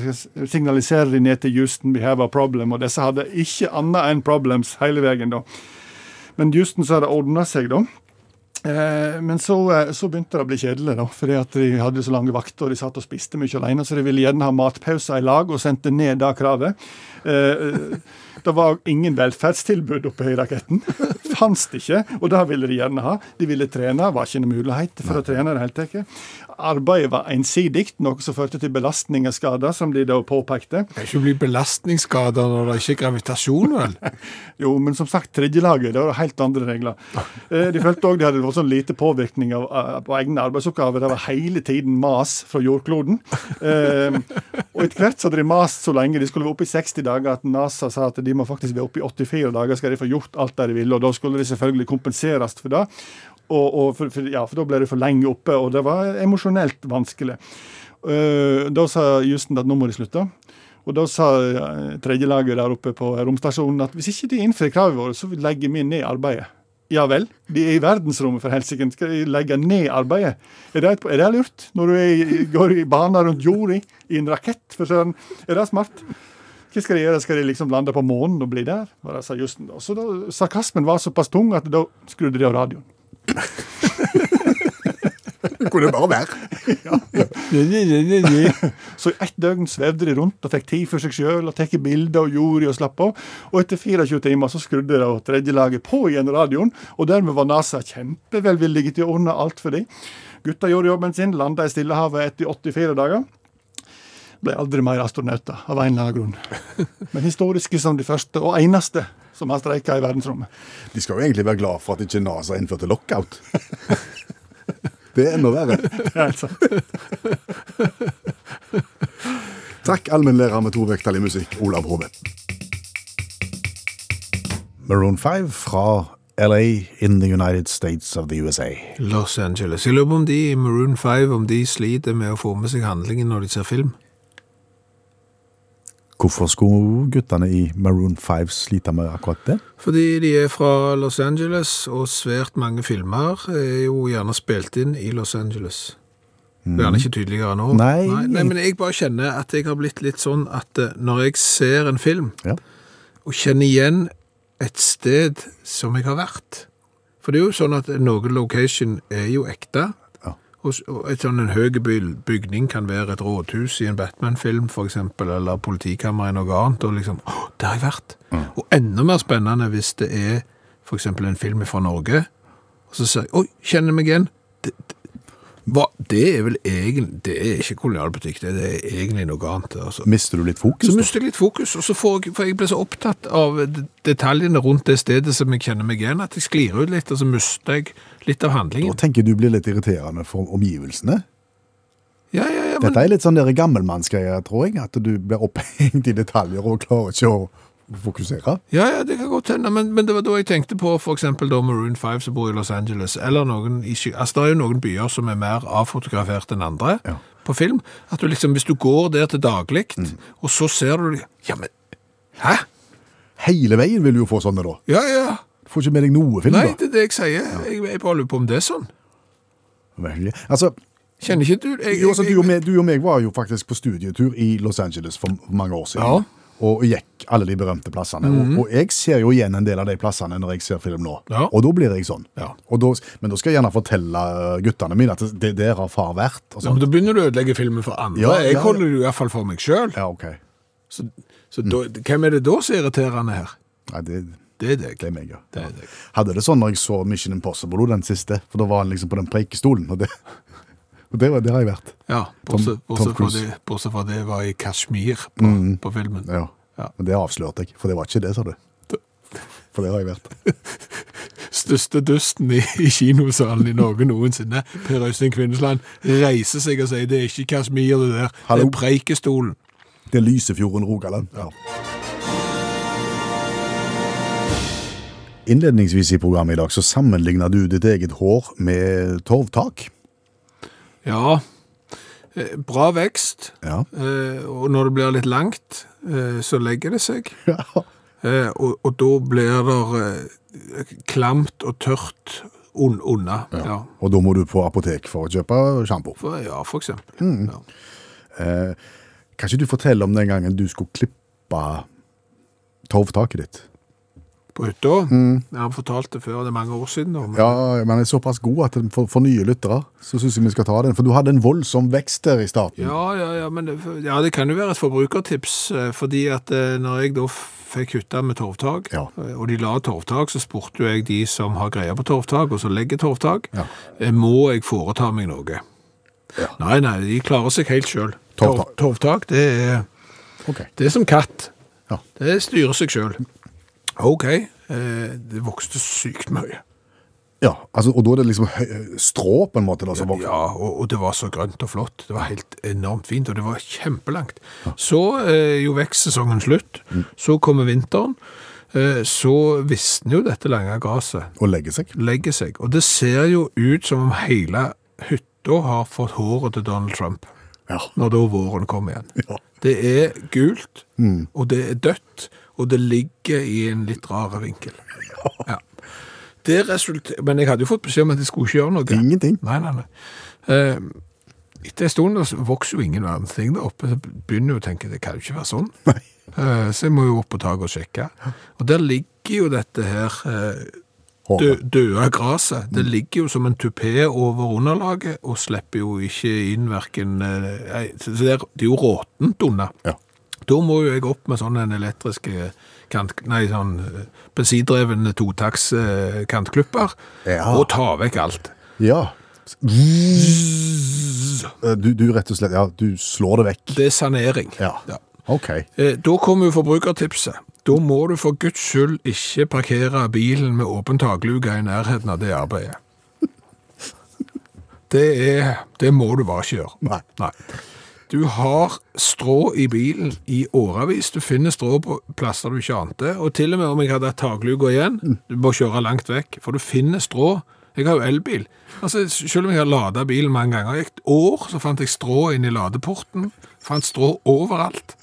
signaliserer de ned til Houston, we have a problem. Og disse hadde ikke annet enn problems hele veien. da. Men Houston så hadde det ordna seg, da. Eh, men så, eh, så begynte det å bli kjedelig, da, fordi at de hadde så lange vakter og de satt og spiste mye alene, så de ville gjerne ha matpauser i lag og sendte ned det kravet. Eh, det var ingen velferdstilbud oppe i raketten. Fantes det ikke, og det ville de gjerne ha. De ville trene, var ikke noen mulighet for å trene i det hele tatt. Arbeidet var ensidig, noe som førte til belastning og skader, som de da påpekte. Det kan ikke bli belastningsskader når det ikke er gravitasjon, vel? Jo, men som sagt, tredjelaget, det var helt andre regler. Eh, De følte òg de hadde vært sånn lite påvirkning av, av, på egne arbeidsoppgaver. Det var hele tiden mas fra jordkloden. Eh, og etter hvert så hadde de mast så lenge, de skulle være oppe i 60 dager, at NASA sa at de må faktisk være oppe i 84 dager skal de få gjort alt det de ville. Og da skulle de selvfølgelig kompenseres for det. Og, og for, for, ja, for da ble de for lenge oppe, og det var emosjonelt vanskelig. Uh, da sa Justen at nå må de slutte. Og da sa eh, tredjelaget der oppe på romstasjonen at hvis ikke de innfrir kravene våre, så legger vi ned arbeidet. Ja vel, de er i verdensrommet, for helsike. Skal de legge ned arbeidet? Er det, er det lurt? Når du er, går i baner rundt jorda i en rakett, for søren. Er det smart? Hva skal de gjøre? Skal de liksom lande på månen og bli der? Var det Justen da. Så da, sarkasmen var såpass tung at da skrudde de av radioen. Det kunne bare være. Så i ett døgn svevde de rundt og fikk tid for seg sjøl og tok bilder og gjorde og slapp av. Og etter 24 timer så skrudde de tredjelaget på igjen radioen, og dermed var NASA kjempevelvillige til å ordne alt for dem. Gutta gjorde jobben sin, landa i Stillehavet etter 84 dager. Ble aldri mer astronauter, av en eller annen grunn. Men historiske som de første, og eneste, som har streika i verdensrommet. De skal jo egentlig være glad for at ikke NASA innførte lockout. Det er enda verre. Det er helt sant. Takk, allmennlærer med to vekttall i musikk, Olav Hove. Maroon 5 fra LA in the United States of the USA. Los Angeles. Jeg lurer på om de i Maroon 5 om de sliter med å få med seg handlingen når de ser film. Hvorfor skulle guttene i Maroon 5 slite med akkurat det? Fordi de er fra Los Angeles, og svært mange filmer er jo gjerne spilt inn i Los Angeles. Er gjerne ikke tydeligere nå. Nei. nei, men jeg bare kjenner at jeg har blitt litt sånn at eh, når jeg ser en film, Ja. og kjenner igjen et sted som jeg har vært. For det er jo sånn at noen location er jo ekte. Og et sånn en høy bygning kan være et rådhus i en Batman-film, eksempel, eller politikammer i noe annet, og liksom, åh, det har jeg vært. Og enda mer spennende hvis det er eksempel en film fra Norge, og så sier jeg, oi, kjenner meg igjen. Det, hva, det er vel egentlig, det er ikke kolonialbutikk, det, er egentlig noe annet. Altså. Mister du litt fokus? Så mister jeg litt fokus, og så får jeg, for jeg blir så opptatt av detaljene rundt det stedet som jeg kjenner meg igjen, at jeg sklir ut litt, og så mister jeg litt av handlingen. Da tenker du blir litt irriterende for omgivelsene. Ja, ja, ja, men, Dette er litt sånn der gammelmannsgreier, tror jeg. At du blir opphengt i detaljer og klarer ikke å fokusere. ja, ja, det kan godt hende, men, men det var da jeg tenkte på da Maroon 5 som bor i Los Angeles, eller noen i Altså, det er jo noen byer som er mer avfotografert enn andre Ja. på film. At du liksom, hvis du går der til daglig, og så ser du Ja, men Hæ? Hele veien vil du jo få sånne, da. Ja, ja. Du får ikke med deg noe film, Nei, da. det er det jeg sier. Jeg, jeg bare lurer på om det er sånn. Vel, Altså, Kjenner ikke du jeg, jo, altså, du, og meg, du og meg var jo faktisk på studietur i Los Angeles for mange år siden. Ja. Mhm. Og gikk alle de berømte plassene. og, og jeg ser jo igjen en del av de plassene når jeg ser film nå. Ja. Og da blir jeg sånn. Ja. Da, men da skal jeg gjerne fortelle guttene mine at det der har far vært. Ja, sånn. men Da begynner du å ødelegge filmen for andre. Jeg holder det i hvert fall for meg sjøl. Ja, ok. Så, så da, hvem er det da som er irriterende her? Nei, det, Det er deg. det er meg, ja. Det er deg. Hadde det sånn når jeg så Mission Impossible, den siste, for da var han liksom på den preikestolen, og det, Det, var- det har jeg vært. Ja, bortsett, bortsett, fra det, bortsett fra det var i Kashmir på, på filmen. Ja. Ja. Men det avslørte jeg, for det var ikke det, sa du. For det har jeg vært. Største dusten i, i kinosalen i Norge noensinne, Per Øystein Kvinnesland, reiser seg og sier det er ikke Kashmir det der, Hallo. det er Preikestolen. Det er Lysefjorden, Rogaland. Ja. Innledningsvis i programmet i dag så sammenligner du ditt eget hår med torvtak. Ja, eh, bra vekst, Ja. eh, og når det blir litt langt, eh, så legger det seg. ja. Og, og da blir det klamt og tørt un unna. Ja. Og da må du på apotek for å kjøpe sjampo. Ja, for eksempel. Ja. Eh, kan ikke du fortelle om den gangen du skulle klippe torvtaket ditt? På hytta. Jeg har fortalt det før, det er mange år siden. men- Ja, men er såpass god at for, for nye lyttere, så synes jeg vi skal ta den. For du hadde en voldsom vekst der i starten. Ja, ja, ja, men det, ja, det kan jo være et forbrukertips, eh, fordi at eh, når jeg da fikk hytta med torvtak, Ja. eh, og de la torvtak, så spurte jo jeg de som har greia på torvtak, og som legger torvtak, Ja. må jeg foreta meg noe? Ja. Nei, nei, de klarer seg helt selv. Torvtak. Torv, det er, okay. det er som katt. Ja. Det styrer seg selv. Ok, eh, det vokste sykt mye. Ja, altså, og da er det liksom strå på en måte da, som vokser. Ja, og, og det var så grønt og flott. Det var helt enormt fint, og det var kjempelangt. Så eh, jo vekstsesongen slutt, så kommer vinteren, eh, så visner jo dette lange gresset, Og legger seg. legger seg. Og det ser jo ut som om hele hytta har fått håret til Donald Trump, Ja. når da våren kommer igjen. Ja. Det er gult, og det er dødt, og det ligger i en litt rar vinkel. Ja. Men jeg hadde jo fått beskjed om at jeg skulle ikke gjøre noe. Ingenting. Nei, nei, nei. Eh, etter en stund vokser jo ingen verdens ting der oppe, så begynner jeg å tenke, det kan jo ikke være sånn. Eh, så jeg må jo opp på taket og sjekke. Og der ligger jo dette her eh, dø, døde gresset. Det ligger jo som en tupé over underlaget, og slipper jo ikke inn hverken eh, Så det er jo råtent unna. Ja. Da må jo jeg opp med sånn en elektrisk kant, nei, sånn eh, bensindreven totaks eh, kantklipper, Ja. og ta vekk alt. Ja. Eh, Du, du rett og slett, ja, du slår det vekk. Det er sanering. Ja. Ja. Ok. Da kommer jo forbrukertipset. Da må du for guds skyld ikke parkere bilen med åpen takluke i nærheten av det arbeidet. Det, er, det må du bare ikke gjøre. Nei. Du har strå i bilen i årevis. Du finner strå på plasser du ikke ante. Og til og med om jeg hadde hatt takluka igjen, du må kjøre langt vekk, for du finner strå. Jeg har jo elbil. Altså, selv om jeg har lada bilen mange ganger, i et år så fant jeg strå inn i ladeporten. Fant strå overalt.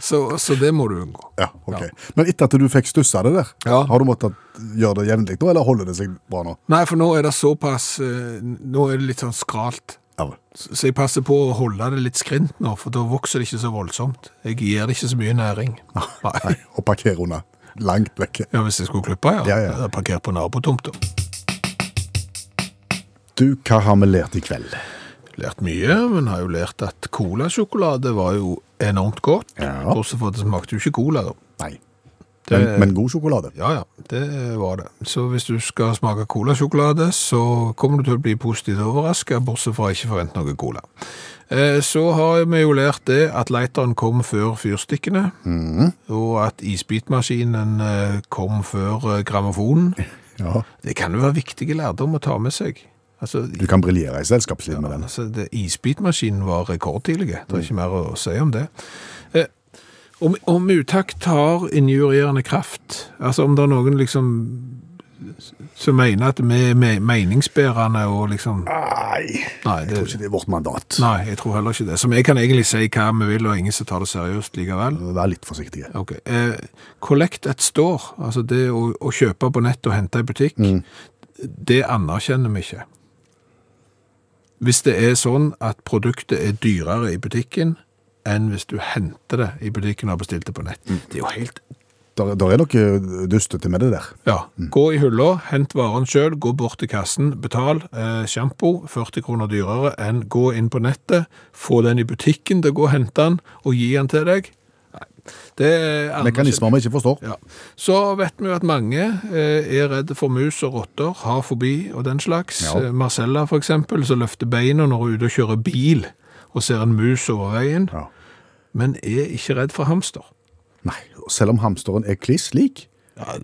Så, så det må du unngå. Ja, ok. Ja. Men etter at du fikk stussa det der, Ja. har du måttet gjøre det jevnlig nå, eller holder det seg bra nå? Nei, for nå er det såpass eh, Nå er det litt sånn skralt. Ja. Så jeg passer på å holde det litt skrint nå, for da vokser det ikke så voldsomt. Jeg gir det ikke så mye næring. Nei, Nei. og parkere unna. Langt vekke. Ja, Hvis jeg skulle klippe, ja. Ja, ja. Jeg på nabotomta. Du, hva har vi lært i kveld? Lært mye, men har jo lært at colasjokolade var jo enormt godt. Ja. Også for at det smakte jo ikke cola, da. Nei. Det- Men, men god sjokolade. Ja, ja, det var det. Så hvis du skal smake colasjokolade, så kommer du til å bli positivt overrasket, bortsett fra ikke forvente noe cola. Eh, Så har vi jo lært det at lighteren kom før fyrstikkene, og at isbitmaskinen eh, kom før eh, grammofonen. Ja. Det kan jo være viktige lærdom å ta med seg. Altså, Du kan briljere i selskapsliv med den. Altså, det, isbitmaskinen var rekordtidlig. Det er ikke mer å si om det. Eh, om, om utakt har injurierende kraft, altså om det er noen liksom som mener at vi er meningsbærende og liksom Nei, Nei, jeg tror ikke det er vårt mandat. nei, jeg tror heller ikke det. Så vi kan egentlig si hva vi vil, og ingen som tar det seriøst likevel. Vær litt forsiktige. Ok. Eh, collect at store, altså det å, å kjøpe på nett og hente i butikk, det anerkjenner vi ikke. Hvis det er sånn at produktet er dyrere i butikken enn hvis du henter det i butikken og har bestilt det på nett. Det er jo helt Der, der er noe dustete med det der. Ja. Gå i hylla, hent varen sjøl, gå bort til kassen, betal. Eh, Sjampo 40 kroner dyrere enn gå inn på nettet, få den i butikken til å gå og hente den og gi den til deg. Det er Mekanismer vi ikke forstår. Ja. Så vet vi jo at mange eh, er redd for mus og rotter, har fobi og den slags. Ja. Eh, Marcella for eksempel, som løfter beina når hun er ute og kjører bil og ser en mus over veien, Ja. Men er ikke redd for hamster. Nei, selv om hamsteren er kliss lik. Ja,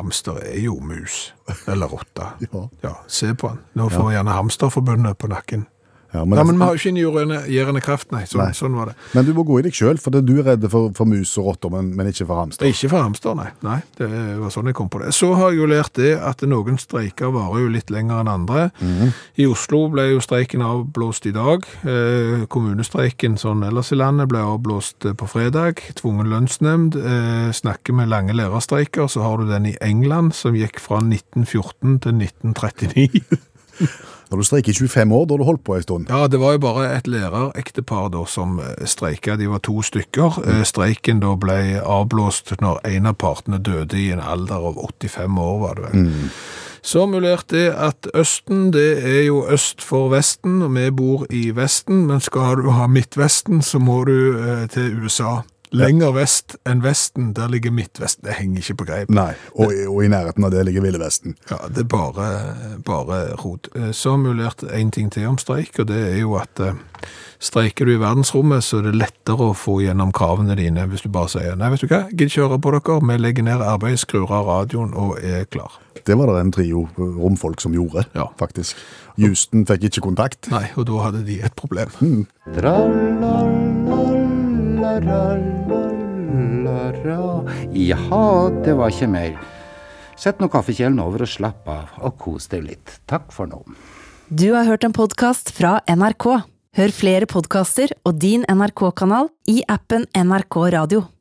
hamster er jo mus, eller rotte. Ja. Ja, se på han. Nå får gjerne hamsterforbundet på nakken. Ja, men, nei, men vi har jo ikke en jordgjerende- kraft, nei. Sånn, Nei. sånn var det. men du må gå i deg sjøl, for det er du er redd for, for mus og rotter, men, men ikke for hamster. Ikke for hamster, nei. nei. Det var sånn jeg kom på det. Så har jeg jo lært det at noen streiker varer jo litt lenger enn andre. I Oslo ble jo streiken avblåst i dag. Eh, kommunestreiken sånn ellers i landet ble avblåst eh, på fredag. Tvungen lønnsnemnd. Eh, snakker med lange lærerstreiker, så har du den i England som gikk fra 1914 til 1939. Når du streiker i 25 år, da har du holdt på en stund. Ja, det var jo bare et lærerektepar da som eh, streika. De var to stykker. Mm. Streiken da ble avblåst når en av partene døde i en alder av 85 år, var det vel. Så mulert det at Østen, det er jo øst for Vesten, og vi bor i Vesten, men skal du ha Midtvesten, så må du eh, til USA. Lenger vest enn Vesten, der ligger Midtvesten. Det henger ikke på greip. Nei, og, og i nærheten av det ligger Ville Vesten. Ja, det er bare, bare rot. Eh, Så har vi lært en ting til om streik, og det er jo at eh, streiker du i verdensrommet, så er det lettere å få gjennom kravene dine hvis du bare sier nei, vet du hva, gidder ikke høre på dere, vi legger ned arbeid, skrur av radioen og er klar. Det var det en trio romfolk som gjorde, Ja. faktisk. Houston fikk ikke kontakt. Nei, og da hadde de et problem. Tra-la-la-la-la. Jaha, det var ikke mer. Sett nå kaffekjelen over og slapp av, og kos deg litt. Takk for nå. Du har hørt en podkast fra NRK. Hør flere podkaster og din NRK-kanal i appen NRK Radio.